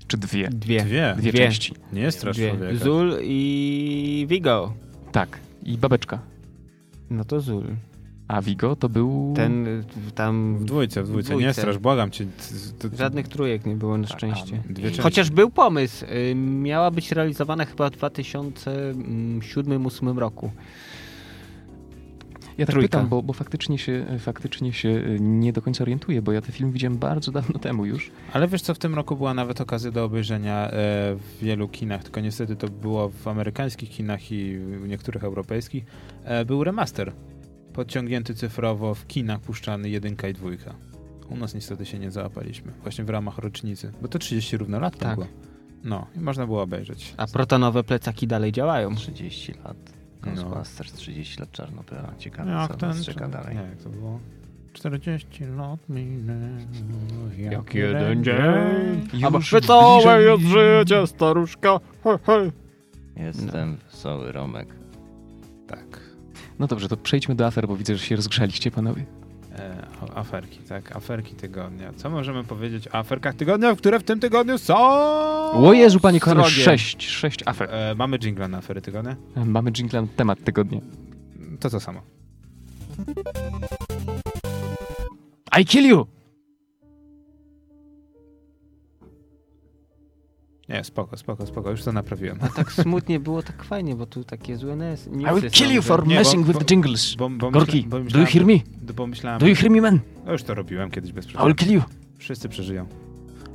Czy dwie? Dwie. Dwie. Dwie, Dwie. części. Nie jest strasz Dwie. człowieka. Zul i Vigo. Tak. I babeczka. No to Zul. A Vigo to był... Ten y, tam... W dwójce, w dwójce. Nie dwójce. strasz, błagam cię. T- t- Żadnych trójek nie było na szczęście. Dwie części. Chociaż był pomysł. y, Miała być realizowana chyba w 2007-2008 roku. Ja tak Trójka. pytam, bo, bo faktycznie, się, faktycznie się e, nie do końca orientuję, bo ja ten film widziałem bardzo dawno temu już. Ale wiesz co, w tym roku była nawet okazja do obejrzenia e, w wielu kinach, tylko niestety to było w amerykańskich kinach i w niektórych europejskich. E, był remaster podciągnięty cyfrowo w kinach puszczany jedynka i dwójka. U nas niestety się nie załapaliśmy, właśnie w ramach rocznicy, bo to 30 równo lat Tak. było. No, i można było obejrzeć. A protonowe plecaki dalej działają. 30 lat. Ghostbusters 30 lat czarnobyla. Ciekawe, Jak co ten, nas czeka dalej. Nie, jak to było? 40 lat minęło, jak, Jak jeden dzień. Już A wesołe bliżej- jest życie, staruszka. He, he. Jestem wesoły Romek. Tak. No dobrze, to przejdźmy do afer, bo widzę, że się rozgrzaliście, panowie. E, aferki, tak? Aferki tygodnia. Co możemy powiedzieć o aferkach tygodnia, które w tym tygodniu są? O Jezu, panie kochany, sześć, sześć afer. E, mamy jingle na afery tygodnia? Mamy jingle na temat tygodnia. To to samo. I kill you! Nie, spoko, spoko, spoko, już to naprawiłem. A tak smutnie było, tak fajnie, bo tu takie złe nes- I will kill you for Nie, bo- messing with bo- the jingles. Bo, bo Gorki, myśla- bo do you myślałem, hear me? Bo myślałem, Do you hear me, man? no już to robiłem kiedyś bez I przerwy. will kill you. Wszyscy przeżyją.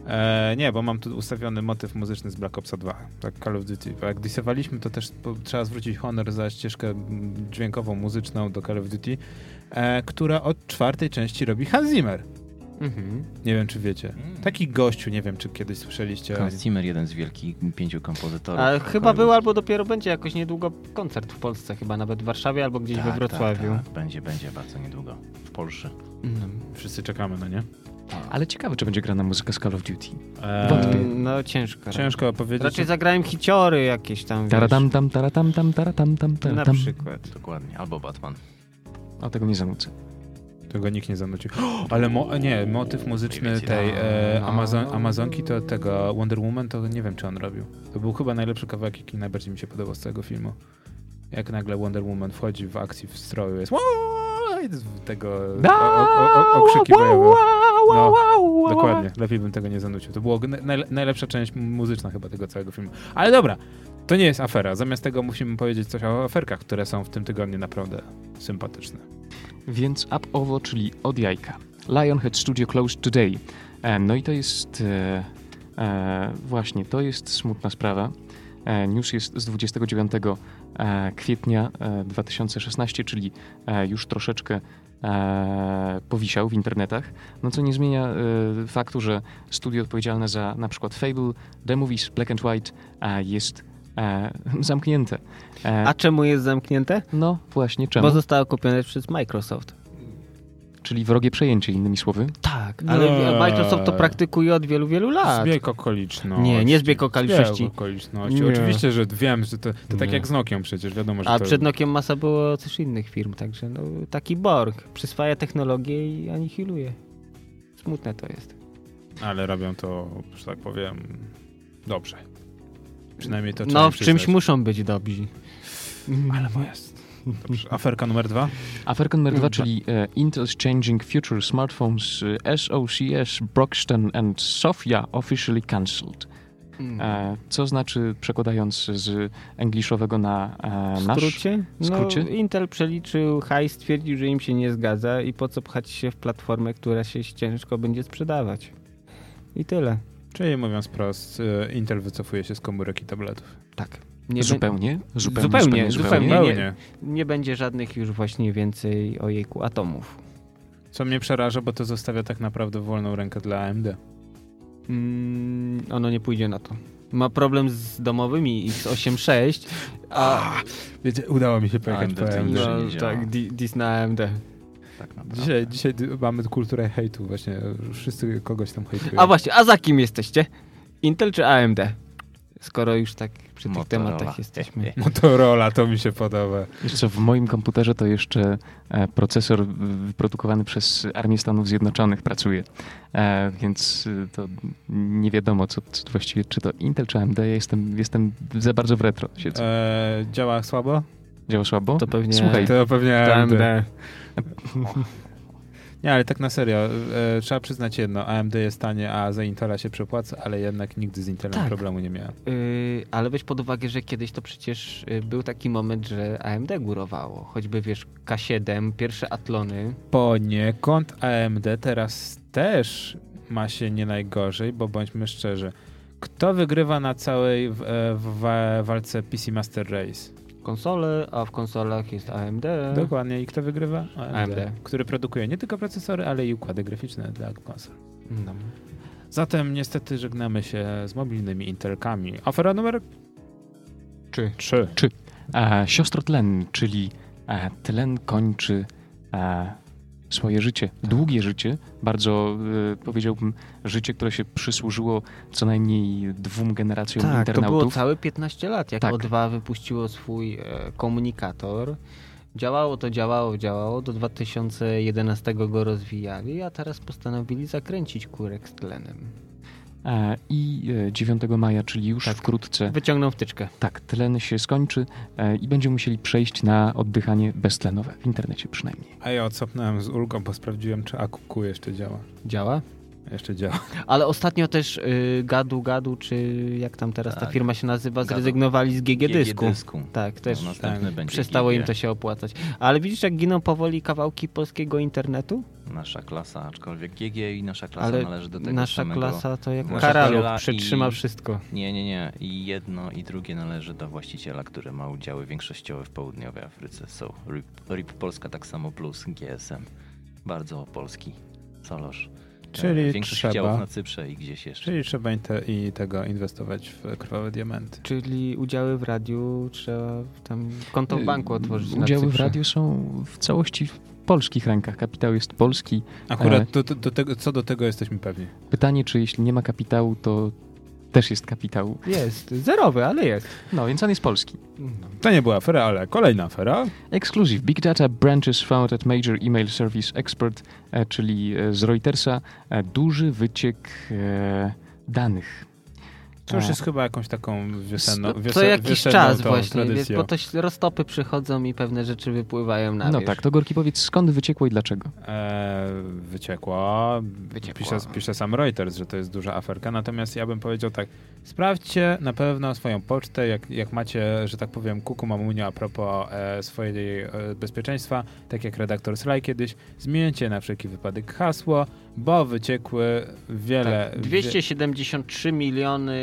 E, nie, bo mam tu ustawiony motyw muzyczny z Black Opsa 2, tak Call of Duty. Bo jak disowaliśmy, to też trzeba zwrócić honor za ścieżkę dźwiękową, muzyczną do Call of Duty, e, która od czwartej części robi Hans Zimmer. Mhm. Nie wiem, czy wiecie. Taki gościu, nie wiem, czy kiedyś słyszeliście. Hans Zimmer, jeden z wielkich pięciu kompozytorów. A chyba był albo dopiero będzie jakoś niedługo koncert w Polsce, chyba nawet w Warszawie albo gdzieś Tak, we tak, Wrocławiu. tak. Będzie, będzie bardzo niedługo. W Polsce. No. Wszyscy czekamy, no nie? Ale ciekawe, czy będzie grana muzyka z Call of Duty. E, Wątpię. No ciężko. Ciężko powiedzieć. Raczej zagrałem hiciory jakieś tam, Taratam tam, taratam tam, taratam tam, na taratam. przykład. Dokładnie. Albo Batman. O, tego nie zanucę. Tego nikt nie zanucił. Ale mo nie, motyw muzyczny tej e. Amazon Amazonki, to tego Wonder Woman, to nie wiem, czy on robił. To był chyba najlepszy kawałek, jaki najbardziej mi się podobał z tego filmu. Jak nagle Wonder Woman wchodzi w akcji w stroju, jest tego o, o, o, okrzyki bojowe. No, dokładnie, lepiej bym tego nie zanucił. To była naj, najlepsza część muzyczna chyba tego całego filmu. Ale dobra, to nie jest afera. Zamiast tego musimy powiedzieć coś o aferkach, które są w tym tygodniu naprawdę sympatyczne. Więc up owo, czyli od jajka. Lionhead Studio closed today. E, no i to jest e, e, właśnie, to jest smutna sprawa. News jest z 29 e, kwietnia e, 2016, czyli już troszeczkę powisiał w internetach, no co nie zmienia faktu, że studio odpowiedzialne za na przykład Fable, The Movies, Black and White jest e, zamknięte. E, A czemu jest zamknięte? no właśnie, czemu? Bo zostało kupione przez Microsoft. Czyli wrogie przejęcie, innymi słowy. Tak, ale Nie. Microsoft to praktykuje od wielu, wielu lat. Zbieg okoliczności. Nie, nie zbieg okoliczności. Zbieg okoliczności. Nie. Oczywiście, że wiem, że to, to tak jak z Nokią przecież, wiadomo, że A to... przed Nokiem masa było też innych firm, także no, taki Borg przyswaja technologię i anihiluje. Smutne to jest. Ale robią to, że tak powiem, dobrze. Przynajmniej to No, w im czymś przyznać. muszą być dobrzy. Ale bo jest. Dobrze. Aferka numer dwa. Aferka numer dwa, Mhm. czyli e, Intel's Changing Future Smartphones e, SOCS Broxton and Sofia officially cancelled. E, co znaczy, przekładając z angiszowego na e, W nasz... skrócie? w skrócie? No, Intel przeliczył hajs, stwierdził, że im się nie zgadza i po co pchać się w platformę, która się ciężko będzie sprzedawać. I tyle. Czyli mówiąc prost, e, Intel wycofuje się z komórek i tabletów. Tak. Nie bę- Zupełnie, zupełnie, Zupełnie, zupełnie. Nie, Zupełnie. nie będzie żadnych już właśnie więcej ojejku atomów. Co mnie przeraża, bo to zostawia tak naprawdę wolną rękę dla AMD. Mm, ono nie pójdzie na to. Ma problem z domowymi X86, a Wiecie, udało mi się pojechać AMD po to AMD. no, tak, di- dis na AMD. Tak naprawdę. Dzisiaj, dzisiaj mamy kulturę hejtu, właśnie wszyscy kogoś tam hejtują. A właśnie, a za kim jesteście? Intel czy AMD? Skoro już tak przy tych Motorola. tematach jesteśmy. Motorola, to mi się podoba. Wiesz co, w moim komputerze to jeszcze e, procesor wyprodukowany przez Armię Stanów Zjednoczonych pracuje. E, więc e, to nie wiadomo, co, co właściwie, czy to Intel, czy AMD. Ja jestem, jestem za bardzo w retro. Siedzę. E, działa słabo? Działa słabo? To pewnie Słuchaj, To pewnie AMD. AMD. Nie, ale tak na serio, e, trzeba przyznać jedno, AMD jest tanie, a za Intela się przepłaca, ale jednak nigdy z Intelem Tak. problemu nie miałem. Yy, ale weź pod uwagę, że kiedyś to przecież yy, był taki moment, że AMD górowało. Choćby wiesz, K7, pierwsze Atlony. Poniekąd AMD teraz też ma się nie najgorzej, bo bądźmy szczerzy, kto wygrywa na całej w, e, w wa- walce PC Master Race? Konsole, a w konsolach jest AMD. Dokładnie. I kto wygrywa? AMD, AMD. Który produkuje nie tylko procesory, ale i układy graficzne dla konsol. No. Zatem niestety żegnamy się z mobilnymi Intelkami. Afera numer Czy? 3. E, Siostrotlen, czyli e, tlen kończy e, swoje życie, długie życie, bardzo e, powiedziałbym życie, które się przysłużyło co najmniej dwóm generacjom Tak, to było internautów. całe 15 lat, jak Tak. O2 wypuściło swój e, komunikator. Działało to, działało, działało, do 2011 go rozwijali, a teraz postanowili zakręcić kurek z tlenem. E, I e, 9 maja, czyli już Tak. wkrótce, Wyciągnął wtyczkę. tak, tlen się skończy e, i będziemy musieli przejść na oddychanie beztlenowe, w internecie przynajmniej. A ja odsapnąłem z ulgą, bo sprawdziłem, czy AQQ jeszcze działa. Działa? Jeszcze działa. Ale ostatnio też y, Gadu Gadu, czy jak tam teraz ta Tak. firma się nazywa, zrezygnowali z GG Dysku. dysku. Tak, też No, będzie przestało im GG. to się opłacać. Ale widzisz, jak giną powoli kawałki polskiego internetu? Nasza klasa, aczkolwiek GG i nasza klasa Ale należy do tego nasza samego. klasa to jak Nasza klasa przetrzyma i- wszystko. Nie, nie, nie. I jedno i drugie należy do właściciela, który ma udziały większościowe w południowej Afryce. Są RIP, RIP Polska tak samo plus GSM. Bardzo polski. Solosz. Czyli E, Większość trzeba- udziałów na Cyprze i gdzieś jeszcze. Czyli trzeba i tego inwestować w krwawe diamenty. Czyli udziały w radiu trzeba tam konto w banku otworzyć na Udziały w radiu są w całości w polskich rękach. Kapitał jest polski. Akurat E. do, do, do tego, co do tego jesteśmy pewni. Pytanie, czy jeśli nie ma kapitału, to też jest kapitał. Jest, zerowy, ale jest. No, więc on jest polski. To nie była afera, ale kolejna afera. Exclusive. Big Data Branches Found at Major Email Service Expert, e, czyli e, z Reutersa, e, duży wyciek danych. To już E, jest chyba jakąś taką wiosenną, Co wiose, jakiś czas właśnie, tradycją. bo to roztopy przychodzą i pewne rzeczy wypływają na No wierzch. tak, to Gorki powiedz, skąd wyciekło i dlaczego? E, wyciekła. Wyciekła. Pisze, pisze sam Reuters, że to jest duża aferka. Natomiast ja bym powiedział tak, sprawdźcie na pewno swoją pocztę, jak, jak macie, że tak powiem, kuku mamunio a propos e, swojej e, bezpieczeństwa, tak jak redaktor Sly kiedyś, zmieńcie na wszelki wypadek hasło, bo wyciekły wiele... Tak, 273 miliony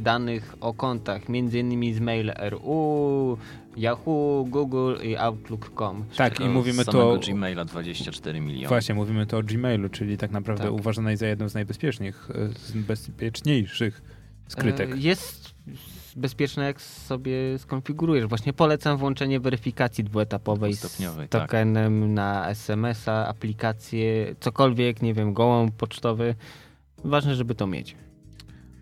danych o kontach, między innymi z mail RU, Yahoo, Google i Outlook.com. Tak, i mówimy z tu... samego Gmaila 24 miliony. Właśnie, mówimy tu o Gmailu, czyli tak naprawdę Tak. uważanej za jedną z najbezpieczniejszych, e, z bezpieczniejszych skrytek. E, Jest bezpieczne, jak sobie skonfigurujesz. Właśnie polecam włączenie weryfikacji dwuetapowej z tak. tokenem na SMS-a, aplikację, cokolwiek, nie wiem, gołąb pocztowy. Ważne, żeby to mieć.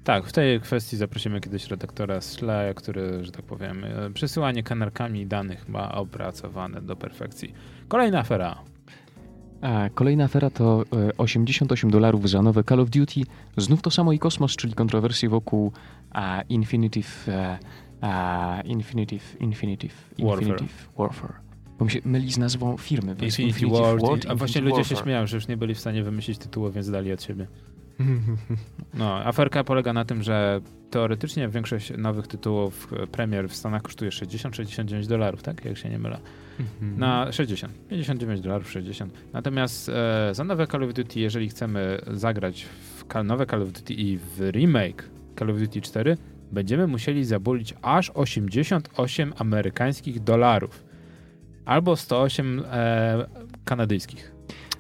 Tak, w tej kwestii zaprosimy kiedyś redaktora Slaya, który, że tak powiem, e, przesyłanie kanarkami danych ma opracowane do perfekcji. Kolejna afera. A kolejna afera to e, 88 dolarów za nowe Call of Duty. Znów to samo i kosmos, czyli kontrowersje wokół a, Infinitive, e, a, Infinitive, Infinitive, Warfare. Infinitive Warfare. Bo mi się myli z nazwą firmy. Infinity Infinitive Ward. Ward, a właśnie Infinity ludzie się Warfare. śmieją, że już nie byli w stanie wymyślić tytułu, więc dali od siebie. No, aferka polega na tym, że teoretycznie większość nowych tytułów e, premier w Stanach kosztuje 60-69 dolarów, tak? Jak się nie mylę. Na 60. 59 dolarów, 60. Natomiast e, za nowe Call of Duty, jeżeli chcemy zagrać w nowe Call of Duty i w remake Call of Duty 4, będziemy musieli zabulić aż 88 amerykańskich dolarów. Albo 108 e, kanadyjskich.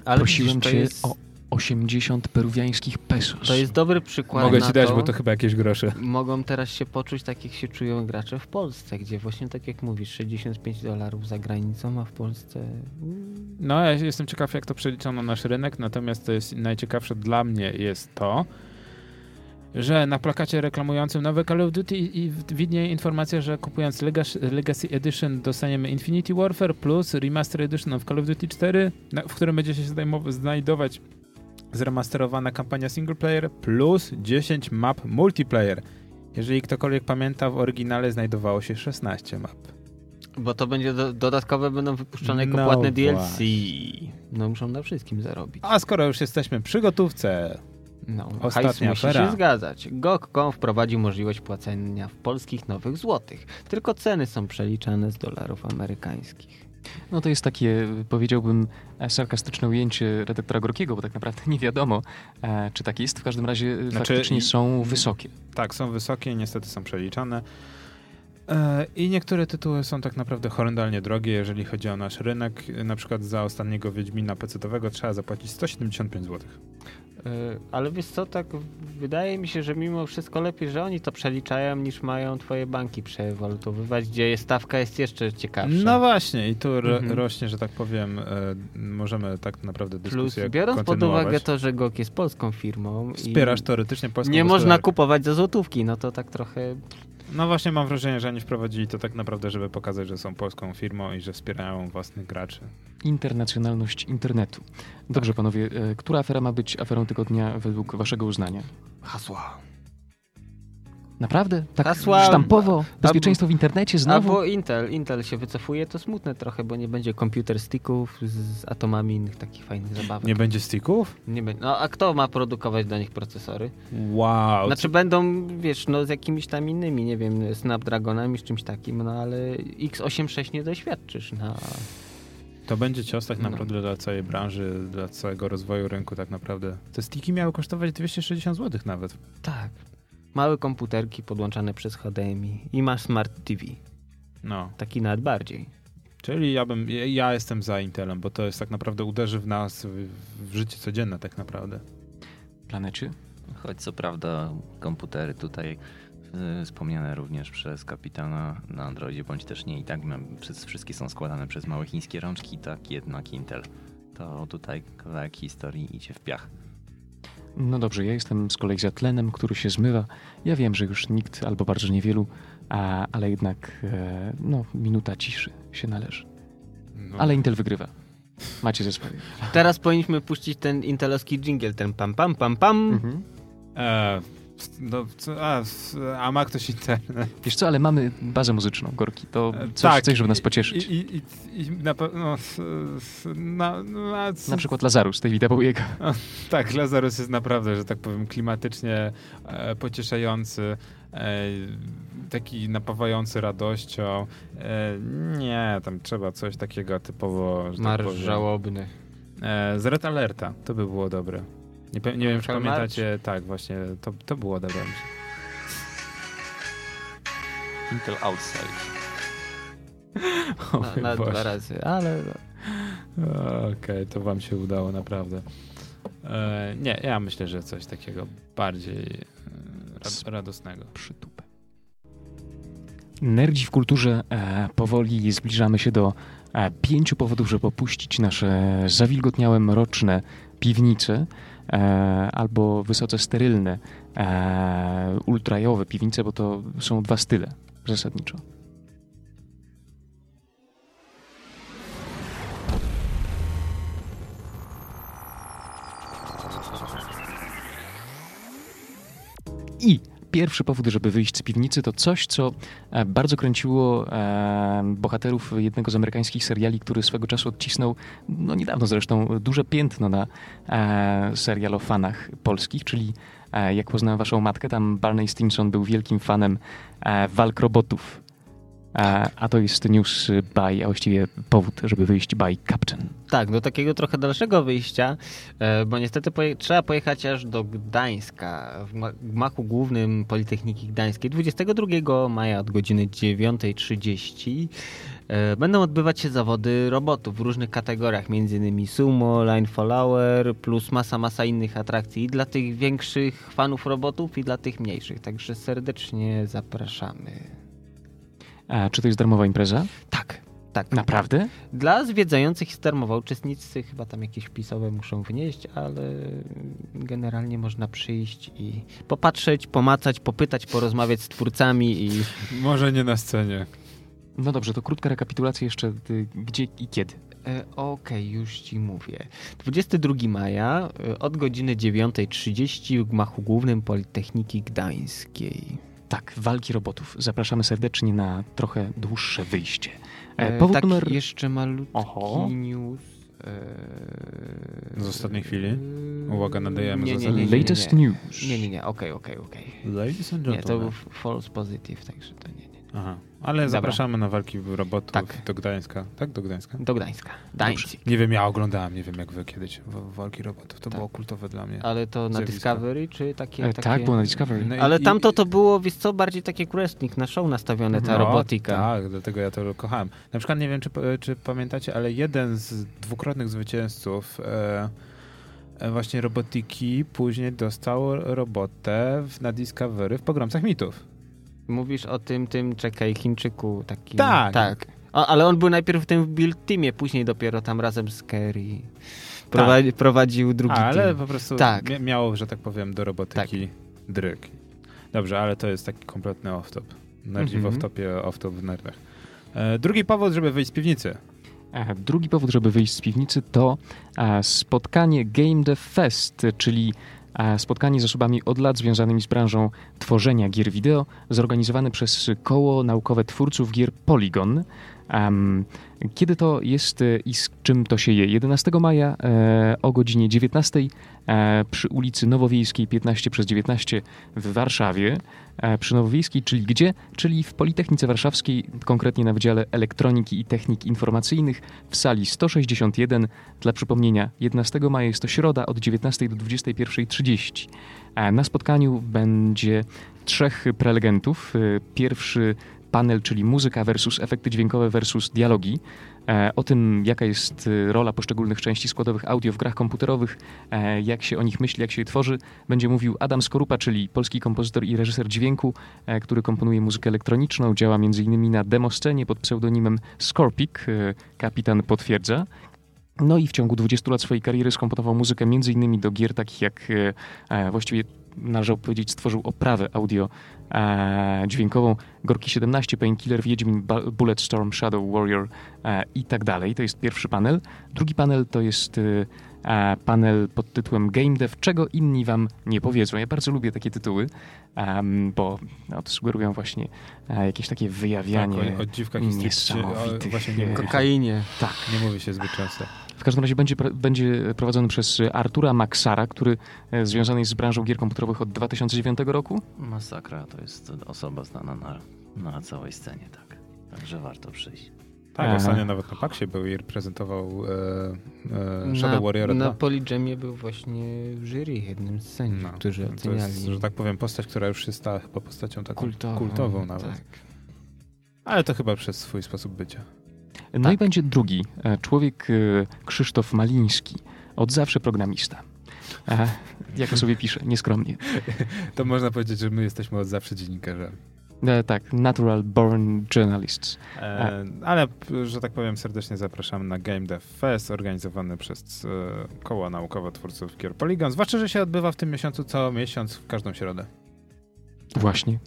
Ale Prosiłem cię jest, o 80 peruwiańskich pesos. to jest dobry przykład Mogę na ci dać, to, bo to chyba jakieś grosze. mogą teraz się poczuć tak, jak się czują gracze w Polsce, gdzie właśnie tak jak mówisz, 65 dolarów za granicą, a w Polsce... mm, No, ja jestem ciekaw, jak to przeliczono na nasz rynek, natomiast to jest najciekawsze dla mnie jest to, że na plakacie reklamującym nowe Call of Duty widnieje informacja, że kupując Legacy, Edition dostaniemy Infinity Warfare plus Remaster Edition of Call of Duty 4, na, w którym będzie się znajdować zremasterowana kampania single player plus 10 map multiplayer. Jeżeli ktokolwiek pamięta, w oryginale znajdowało się 16 map. Bo to będzie do, dodatkowe, będą wypuszczone jako No płatne DLC. No muszą na wszystkim zarobić. A skoro już jesteśmy przy gotówce, No, Ostatnia musi afera. się zgadzać. GOG.com wprowadził możliwość płacenia w polskich nowych złotych. Tylko ceny są przeliczane z dolarów amerykańskich. No to jest takie, powiedziałbym, sarkastyczne ujęcie redaktora Gorkiego, bo tak naprawdę nie wiadomo, e, czy tak jest. W każdym razie e, Znaczy, faktycznie są wysokie. Tak, są wysokie, niestety są przeliczane. E, I niektóre tytuły są tak naprawdę horrendalnie drogie, jeżeli chodzi o nasz rynek. Na przykład za ostatniego Wiedźmina PC-owego trzeba zapłacić 175 zł. E, Ale wiesz co, tak wydaje mi się, że mimo wszystko lepiej, że oni to przeliczają niż mają twoje banki przewalutowywać, gdzie stawka jest jeszcze ciekawsza. No właśnie, i tu ro, Mhm. rośnie, że tak powiem, e, możemy tak naprawdę Plus dyskusję biorąc pod uwagę to, że GOK jest polską firmą Wspierasz teoretycznie polską nie można kupować za złotówki, no to tak trochę No właśnie mam wrażenie, że oni wprowadzili to tak naprawdę, żeby pokazać, że są polską firmą i że wspierają własnych graczy. Internacjonalność internetu. Dobrze, panowie, e, która afera ma być aferą tygodnia według waszego uznania? hasła. Naprawdę? Tak Hasła- sztampowo? Bezpieczeństwo w internecie znowu? Albo Intel. Intel się wycofuje, to smutne trochę, bo nie będzie komputer sticków z atomami innych takich fajnych zabawek. Nie będzie sticków? Nie będzie. No a kto ma produkować do nich procesory? Wow. Znaczy będą, wiesz, no z jakimiś tam innymi, nie wiem, Snapdragonami, z czymś takim, no ale x86 nie doświadczysz na... To będzie cios tak No. naprawdę dla całej branży, dla całego rozwoju rynku tak naprawdę. Te sticki miały kosztować 260 zł nawet. Tak. Małe komputerki podłączane przez HDMI i masz Smart TV. No. Taki nawet bardziej. Czyli ja bym, ja- jestem za Intelem, bo to jest tak naprawdę uderzy w nas w, w życie codzienne tak naprawdę. Planecie? Choć co prawda komputery tutaj y, wspomniane również przez kapitana na Androidzie, bądź też nie i tak mam- przez, wszystkie są składane przez małe chińskie rączki, tak jednak Intel. To tutaj kawałek historii idzie w piach. No dobrze, ja jestem z kolei za tlenem, który się zmywa. Ja wiem, że już nikt albo bardzo niewielu, a, ale jednak e, no, minuta ciszy się należy. No. Ale Intel wygrywa. Macie ze swoje. Teraz powinniśmy puścić ten intelowski jingle, ten pam pam pam pam. Mhm. E, no, co- a, a ma ktoś internet? Wiesz co, ale mamy bazę muzyczną, Gorki. To E, coś, tak. coś żeby nas pocieszyć. I, i, i, i na s- Na, na, Na przykład Lazarus, Davida Bowiego. Tak, Lazarus jest naprawdę, że tak powiem, klimatycznie e, pocieszający, e, taki napawający radością. E, nie, tam trzeba coś takiego typowo, tak Marsz powiem. żałobny. E, z Red Alerta, to by było dobre. Nie, nie wiem, czy pamiętacie, tak, właśnie, to, to było dobre. Intel Outside. Na, na dwa razy, ale Okej, to wam się udało, naprawdę. E, nie, ja myślę, że coś takiego bardziej e, rad, radosnego. Przytupę. Nerdzi w kulturze e, powoli zbliżamy się do e, pięciu powodów, żeby opuścić nasze zawilgotniałe, mroczne piwnice e, albo wysoce sterylne, e, ultrajowe piwnice, bo to są dwa style zasadniczo. I pierwszy powód, żeby wyjść z piwnicy, to coś, co e, bardzo kręciło e, bohaterów jednego z amerykańskich seriali, który swego czasu odcisnął, no niedawno zresztą, duże piętno na e, serial o fanach polskich, czyli jak poznałem waszą matkę, tam Barney Stinson był wielkim fanem walk robotów. E, a to jest news by, a właściwie powód, żeby wyjść by Captain. tak, do takiego trochę dalszego wyjścia, e, bo niestety poje trzeba pojechać aż do Gdańska, w gma- gmachu głównym Politechniki Gdańskiej. 22 maja od godziny 9.30 e, będą odbywać się zawody robotów w różnych kategoriach, m.in. sumo, line follower, plus masa, masa innych atrakcji i dla tych większych fanów robotów i dla tych mniejszych. Także serdecznie zapraszamy. A czy to jest darmowa impreza? Tak, tak. Naprawdę? Dla zwiedzających jest darmowa. Uczestnicy chyba tam jakieś wpisowe muszą wnieść, ale generalnie można przyjść i popatrzeć, pomacać, popytać, porozmawiać z twórcami i Może nie na scenie. No dobrze, to krótka rekapitulacja jeszcze, y, gdzie i kiedy. E, Okej, już ci mówię. 22 maja e, od godziny 9.30 w gmachu głównym Politechniki Gdańskiej. Tak, walki robotów. Zapraszamy serdecznie na trochę dłuższe wyjście. E, E, powód taki numer... jeszcze malutki Oho. news. e, Z ostatniej chwili? Uwaga, nadajemy nie, nie, nie, nie, nie, Latest news. Nie, nie, nie, okej, okej, okej. Ladies and Nie, to gentlemen. był false positive, także to nie. Aha. Ale zapraszamy na walki robotów Tak. do Gdańska. Tak, do Gdańska? Do Gdańska. Gdańsk. Nie wiem, ja oglądałem, nie wiem jak wy kiedyś w- walki robotów. To Tak. było kultowe dla mnie. Ale to na Zjawisko. Discovery, czy takie... E, takie... tak, było na Discovery. No i- Ale i- tamto to było, wiesz co, bardziej takie wrestling, na show nastawione, ta No, robotika. Tak, dlatego ja to kochałem. Na przykład nie wiem, czy, czy pamiętacie, ale jeden z dwukrotnych zwycięzców e, e, właśnie robotyki później dostał robotę w, na Discovery w Pogromcach Mitów. Mówisz o tym, tym, czekaj, Chińczyku takim. Tak. Tak. O, ale on był najpierw w tym build teamie, później dopiero tam razem z Kerry prowadzi, prowadził drugi A, ale team. po prostu Tak. mia- miało, że tak powiem, do robotyki dryk. Dobrze, ale to jest taki kompletny off-top. Nerdzi Mhm. w off-topie, off-top w nerdach. E, drugi powód, żeby wyjść z piwnicy. E, Drugi powód, żeby wyjść z piwnicy, to e, spotkanie Game Dev Fest, czyli e, spotkanie z osobami od lat związanymi z branżą tworzenia gier wideo, zorganizowane przez koło naukowe twórców gier Polygon. Em, Kiedy to jest i z czym to się je? 11 maja e, o godzinie 19 e, przy ulicy Nowowiejskiej 15 przez 19 w Warszawie. E, Przy Nowowiejskiej, czyli gdzie? Czyli w Politechnice Warszawskiej, konkretnie na Wydziale Elektroniki i Technik Informacyjnych w sali 161. Dla przypomnienia, 11 maja jest to środa od 19 do 21.30. E, Na spotkaniu będzie trzech prelegentów. E, Pierwszy panel, czyli muzyka versus efekty dźwiękowe versus dialogi. E, O tym, jaka jest e, rola poszczególnych części składowych audio w grach komputerowych, e, jak się o nich myśli, jak się je tworzy, będzie mówił Adam Skorupa, czyli polski kompozytor i reżyser dźwięku, który komponuje muzykę elektroniczną. Działa m.in. na demoscenie pod pseudonimem Scorpic, e, kapitan potwierdza. No i w ciągu 20 lat swojej kariery skomponował muzykę m.in. do gier takich jak, właściwie należało powiedzieć, stworzył oprawę audio e, dźwiękową Gorki 17, Painkiller, Wiedźmin, Ba- Bulletstorm, Shadow Warrior e, i tak dalej. To jest pierwszy panel. Drugi panel to jest e, e, panel pod tytułem Game Dev, czego inni wam nie powiedzą. Ja bardzo lubię takie tytuły, bo no, to sugerują właśnie e, jakieś takie wyjawianie Tak, o, o dziwkach stripcie, o, niesamowitych właśnie nie Kokainie. Tak. nie mówi się zbyt często. W każdym razie będzie, będzie prowadzony przez Artura Maxara, który e, związany jest z branżą gier komputerowych od 2009 roku. Masakra to jest osoba znana na, na całej scenie, tak. Także warto przyjść. Tak, Aha. ostatnio nawet na Paksie był i prezentował e, e, Shadow na, Warrior Na 2. Polygemie był właśnie w jury jednym z sędziów, No, którzy To oceniali. jest, że tak powiem, postać, która już się stała chyba postacią taką kultową, kultową nawet. Tak. Ale to chyba przez swój sposób bycia. No Tak. i będzie drugi e, człowiek, e, Krzysztof Maliński, od zawsze programista. E, Jak o sobie pisze, nieskromnie. To można powiedzieć, że my jesteśmy od zawsze dziennikarzami. E, Tak, natural born journalists. E, ale, że tak powiem, serdecznie zapraszamy na Game Dev Fest organizowany przez e, koło naukowe twórców gier Polygon. Zwłaszcza, że się odbywa w tym miesiącu co miesiąc w każdą środę. Właśnie.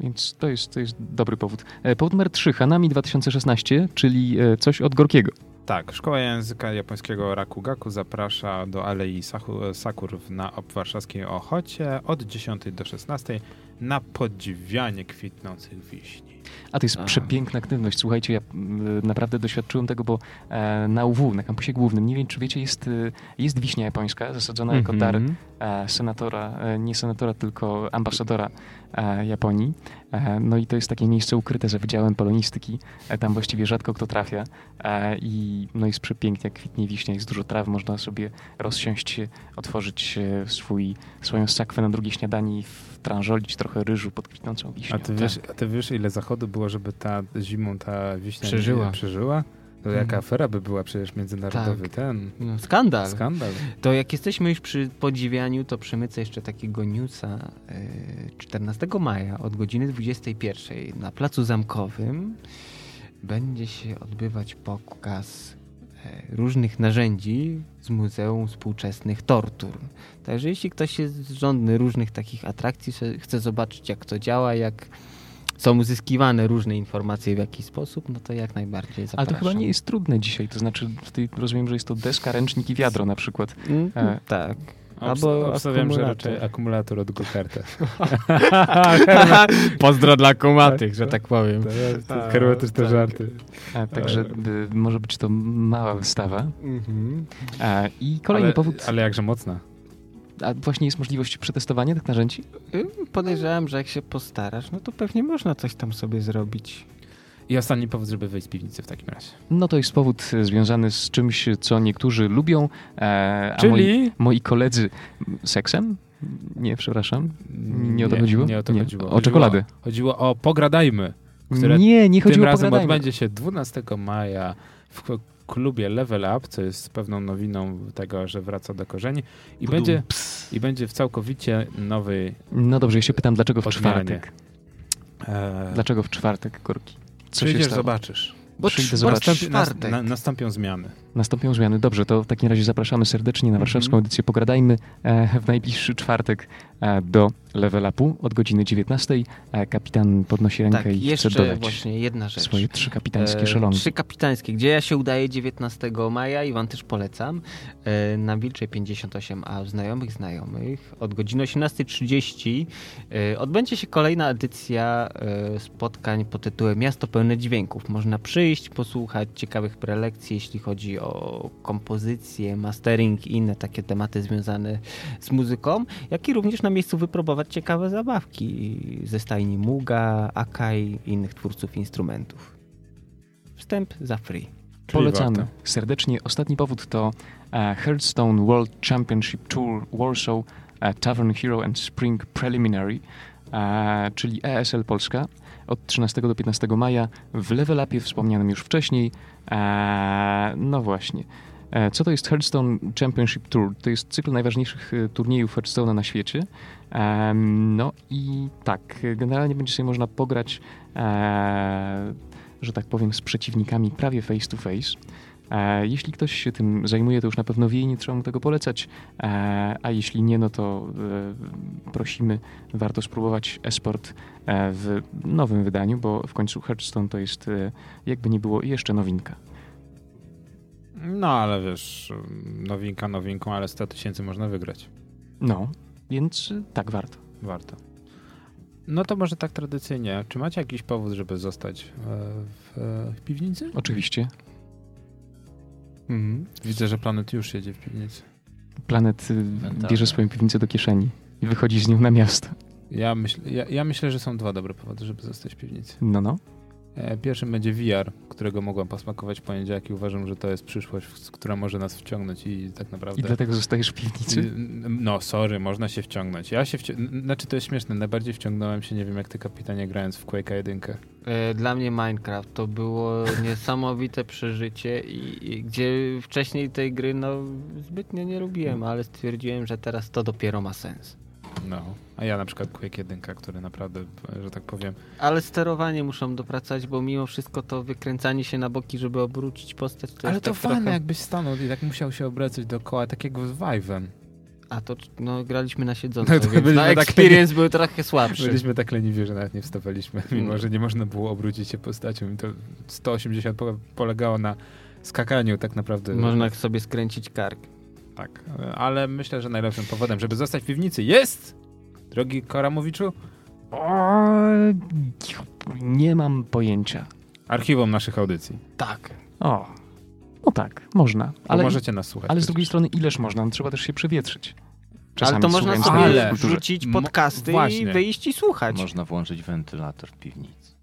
Więc to jest, to jest dobry powód. E, Powód numer 3, Hanami 2016, czyli e, coś od Gorkiego. Tak, Szkoła Języka Japońskiego Rakugaku zaprasza do Alei Sachu- Sakur na warszawskiej Ochocie od 10 do 16 na podziwianie kwitnących wiśni. A to jest przepiękna aktywność. Słuchajcie, ja mm, naprawdę doświadczyłem tego, bo e, na UW, na kampusie głównym, nie wiem czy wiecie, jest, e, jest wiśnia japońska zasadzona jako dar Mhm. e, senatora, nie senatora, tylko ambasadora Japonii. No i to jest takie miejsce ukryte za Wydziałem Polonistyki. Tam właściwie rzadko kto trafia. I no jest przepięknie, jak kwitnie wiśnia, jest dużo traw, można sobie rozsiąść się, otworzyć swój, swoją sakwę na drugie śniadanie i wtrążolić trochę ryżu pod kwitnącą wiśnią. A ty, wiesz, a ty wiesz, ile zachodu było, żeby ta zimą ta wiśnia nie- Przeżyła. przeżyła? To jaka Mhm. afera by była przecież międzynarodowy ten No, skandal. skandal. To jak jesteśmy już przy podziwianiu, to przemycę jeszcze takiego newsa. e, 14 maja od godziny 21 na Placu Zamkowym będzie się odbywać pokaz e, różnych narzędzi z Muzeum Współczesnych Tortur. Także jeśli ktoś jest żądny różnych takich atrakcji, chce zobaczyć jak to działa, jak są uzyskiwane różne informacje w jaki sposób, no to jak najbardziej Ale zapraszam. to chyba nie jest trudne dzisiaj, to znaczy rozumiem, że jest to deska, ręcznik i wiadro na przykład. Mm, E, tak. Albo obstawiam, że akumulator. raczej akumulator od Gokarta. Pozdro dla kumatych, że tak powiem. To hermetyczne żarty. A, także y, może być to mała wystawa. A, I kolejny ale, powód, Ale jakże mocna. a właśnie jest możliwość przetestowania tych narzędzi? Podejrzewam, że jak się postarasz, no to pewnie można coś tam sobie zrobić. I ostatni powód, żeby wyjść z piwnicy w takim razie. No to jest powód y, związany z czymś, co niektórzy lubią, e, a Czyli? moi, moi koledzy seksem? Nie, przepraszam. Nie o to chodziło? Nie o to Nie. chodziło. O Chodziło- czekoladę. Chodziło o Pogradajmy, które Nie, nie tym chodziło o razem pogradajmy. odbędzie się 12 maja w klubie Level Up, co jest pewną nowiną tego, że wraca do korzeni i, Budum, będzie, i będzie w całkowicie nowej... No dobrze, ja się pytam, dlaczego w Odmianie. czwartek? E, Dlaczego w czwartek, Korki? Co się Przyjdziesz, stało? zobaczysz. Bo Przyjdę bo Nastąpi, nastąpią zmiany. Nastąpią zmiany. Dobrze, to w takim razie zapraszamy serdecznie na warszawską Mhm. edycję Pogradajmy e, w najbliższy czwartek e, do Level Upu od godziny 19. E, kapitan podnosi rękę Tak, i chce jeszcze dodać właśnie jedna rzecz. swoje trzy kapitańskie E, szalonki. Trzy kapitańskie, gdzie ja się udaję 19 maja i wam też polecam. E, Na Wilczej 58A u znajomych znajomych od godziny 18.30 e, odbędzie się kolejna edycja e, spotkań pod tytułem Miasto pełne dźwięków. Można przyjść, posłuchać ciekawych prelekcji, jeśli chodzi o kompozycję, mastering i inne takie tematy związane z muzyką, jak i również na miejscu wypróbować ciekawe zabawki ze stajni Muga, Akai i innych twórców instrumentów. Wstęp za free. Polecamy serdecznie. Ostatni powód to e, Hearthstone World Championship Tour Warsaw e, Tavern Hero and Spring Preliminary, e, czyli ESL Polska od 13 do 15 maja w Level Upie wspomnianym już wcześniej. E, no właśnie. E, Co to jest Hearthstone Championship Tour? To jest cykl najważniejszych e, turniejów Hearthstone'a na świecie. No i tak, generalnie będzie sobie można pograć, że tak powiem, z przeciwnikami prawie face to face. E, Jeśli ktoś się tym zajmuje, to już na pewno wie i nie trzeba mu tego polecać, E, a jeśli nie, no to e, prosimy, warto spróbować esport w nowym wydaniu, bo w końcu Hearthstone to jest, jakby nie było, jeszcze nowinka. No ale wiesz, nowinka nowinką, ale 100 tysięcy można wygrać. No, więc tak warto. Warto. No to może tak tradycyjnie. Czy macie jakiś powód, żeby zostać w, w piwnicy? Oczywiście. Mhm. Widzę, że Planet już jedzie w piwnicy. Planet y, Mentalne. bierze swoją piwnicę do kieszeni i wychodzi z nią na miasto. Ja, myśl, ja, ja myślę, że są dwa dobre powody, żeby zostać w piwnicy. No, no. E, Pierwszym będzie VR, którego mogłem posmakować w poniedziałek i uważam, że to jest przyszłość, która może nas wciągnąć i tak naprawdę... I dlatego zostajesz w piwnicy? No, sorry, można się wciągnąć. Ja się wci... Znaczy, to jest śmieszne. Najbardziej wciągnąłem się, nie wiem jak ty, kapitanie, grając w Quake'a 1. E, Dla mnie Minecraft to było niesamowite przeżycie i, i gdzie wcześniej tej gry no zbytnio nie lubiłem, ale stwierdziłem, że teraz to dopiero ma sens. No. A ja na przykład Quake 1, który naprawdę, że tak powiem... Ale sterowanie muszą dopracać, bo mimo wszystko to wykręcanie się na boki, żeby obrócić postać, to Ale to tak fajne, trochę... jakbyś stanął i tak musiał się obracać dookoła, tak jak z Vive'em. A to no, graliśmy na siedząco, No to więc na tak- experience był trochę słabszy. Byliśmy tak leniwi, że nawet nie wstawaliśmy, mimo No. że nie można było obrócić się postacią. I to 180 po- polegało na skakaniu tak naprawdę. Można sobie skręcić kark. Tak, ale myślę, że najlepszym powodem, żeby zostać w piwnicy jest, drogi Koramowiczu, O, nie mam pojęcia. archiwum naszych audycji. Tak. O, no tak, można. Ale Ale, możecie nas słuchać. ale z przecież. drugiej strony, ileż można? No, trzeba też się przewietrzyć. ale to można sobie wrzucić Mo- podcasty i właśnie. wyjść i słuchać. Można włączyć wentylator w piwnicy.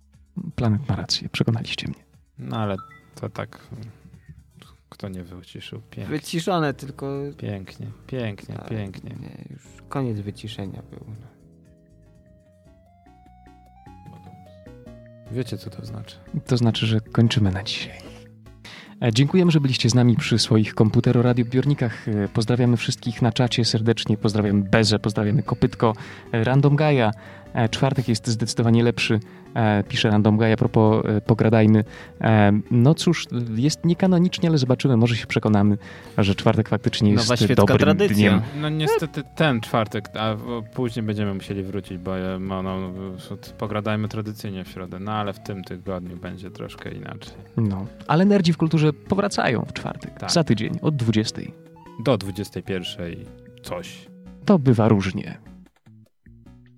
Planet ma rację, przekonaliście mnie. No ale to tak, kto nie wyciszył? Pięknie, Wyciszone tylko... pięknie, pięknie, A, pięknie. Nie, już koniec wyciszenia był. no. Wiecie, co to znaczy. To znaczy, że kończymy na dzisiaj. E, Dziękujemy, że byliście z nami przy swoich komputeroradiobiornikach. E, Pozdrawiamy wszystkich na czacie serdecznie. Pozdrawiamy Bezę, pozdrawiamy Kopytko, e, Random Gaja. Czwartek jest zdecydowanie lepszy, pisze Random Gaja, a propos e, pogradajmy. E, No cóż, jest niekanonicznie, ale zobaczymy, może się przekonamy, że czwartek faktycznie Nowa jest świecka dobrym tradycja. dniem. No niestety ten czwartek, a później będziemy musieli wrócić, bo e, no, no, pogradajmy tradycyjnie w środę, no ale w tym tygodniu będzie troszkę inaczej. No. Ale nerdzi w kulturze powracają w czwartek, Tak. za tydzień, od 20. Do 21 coś. To bywa różnie.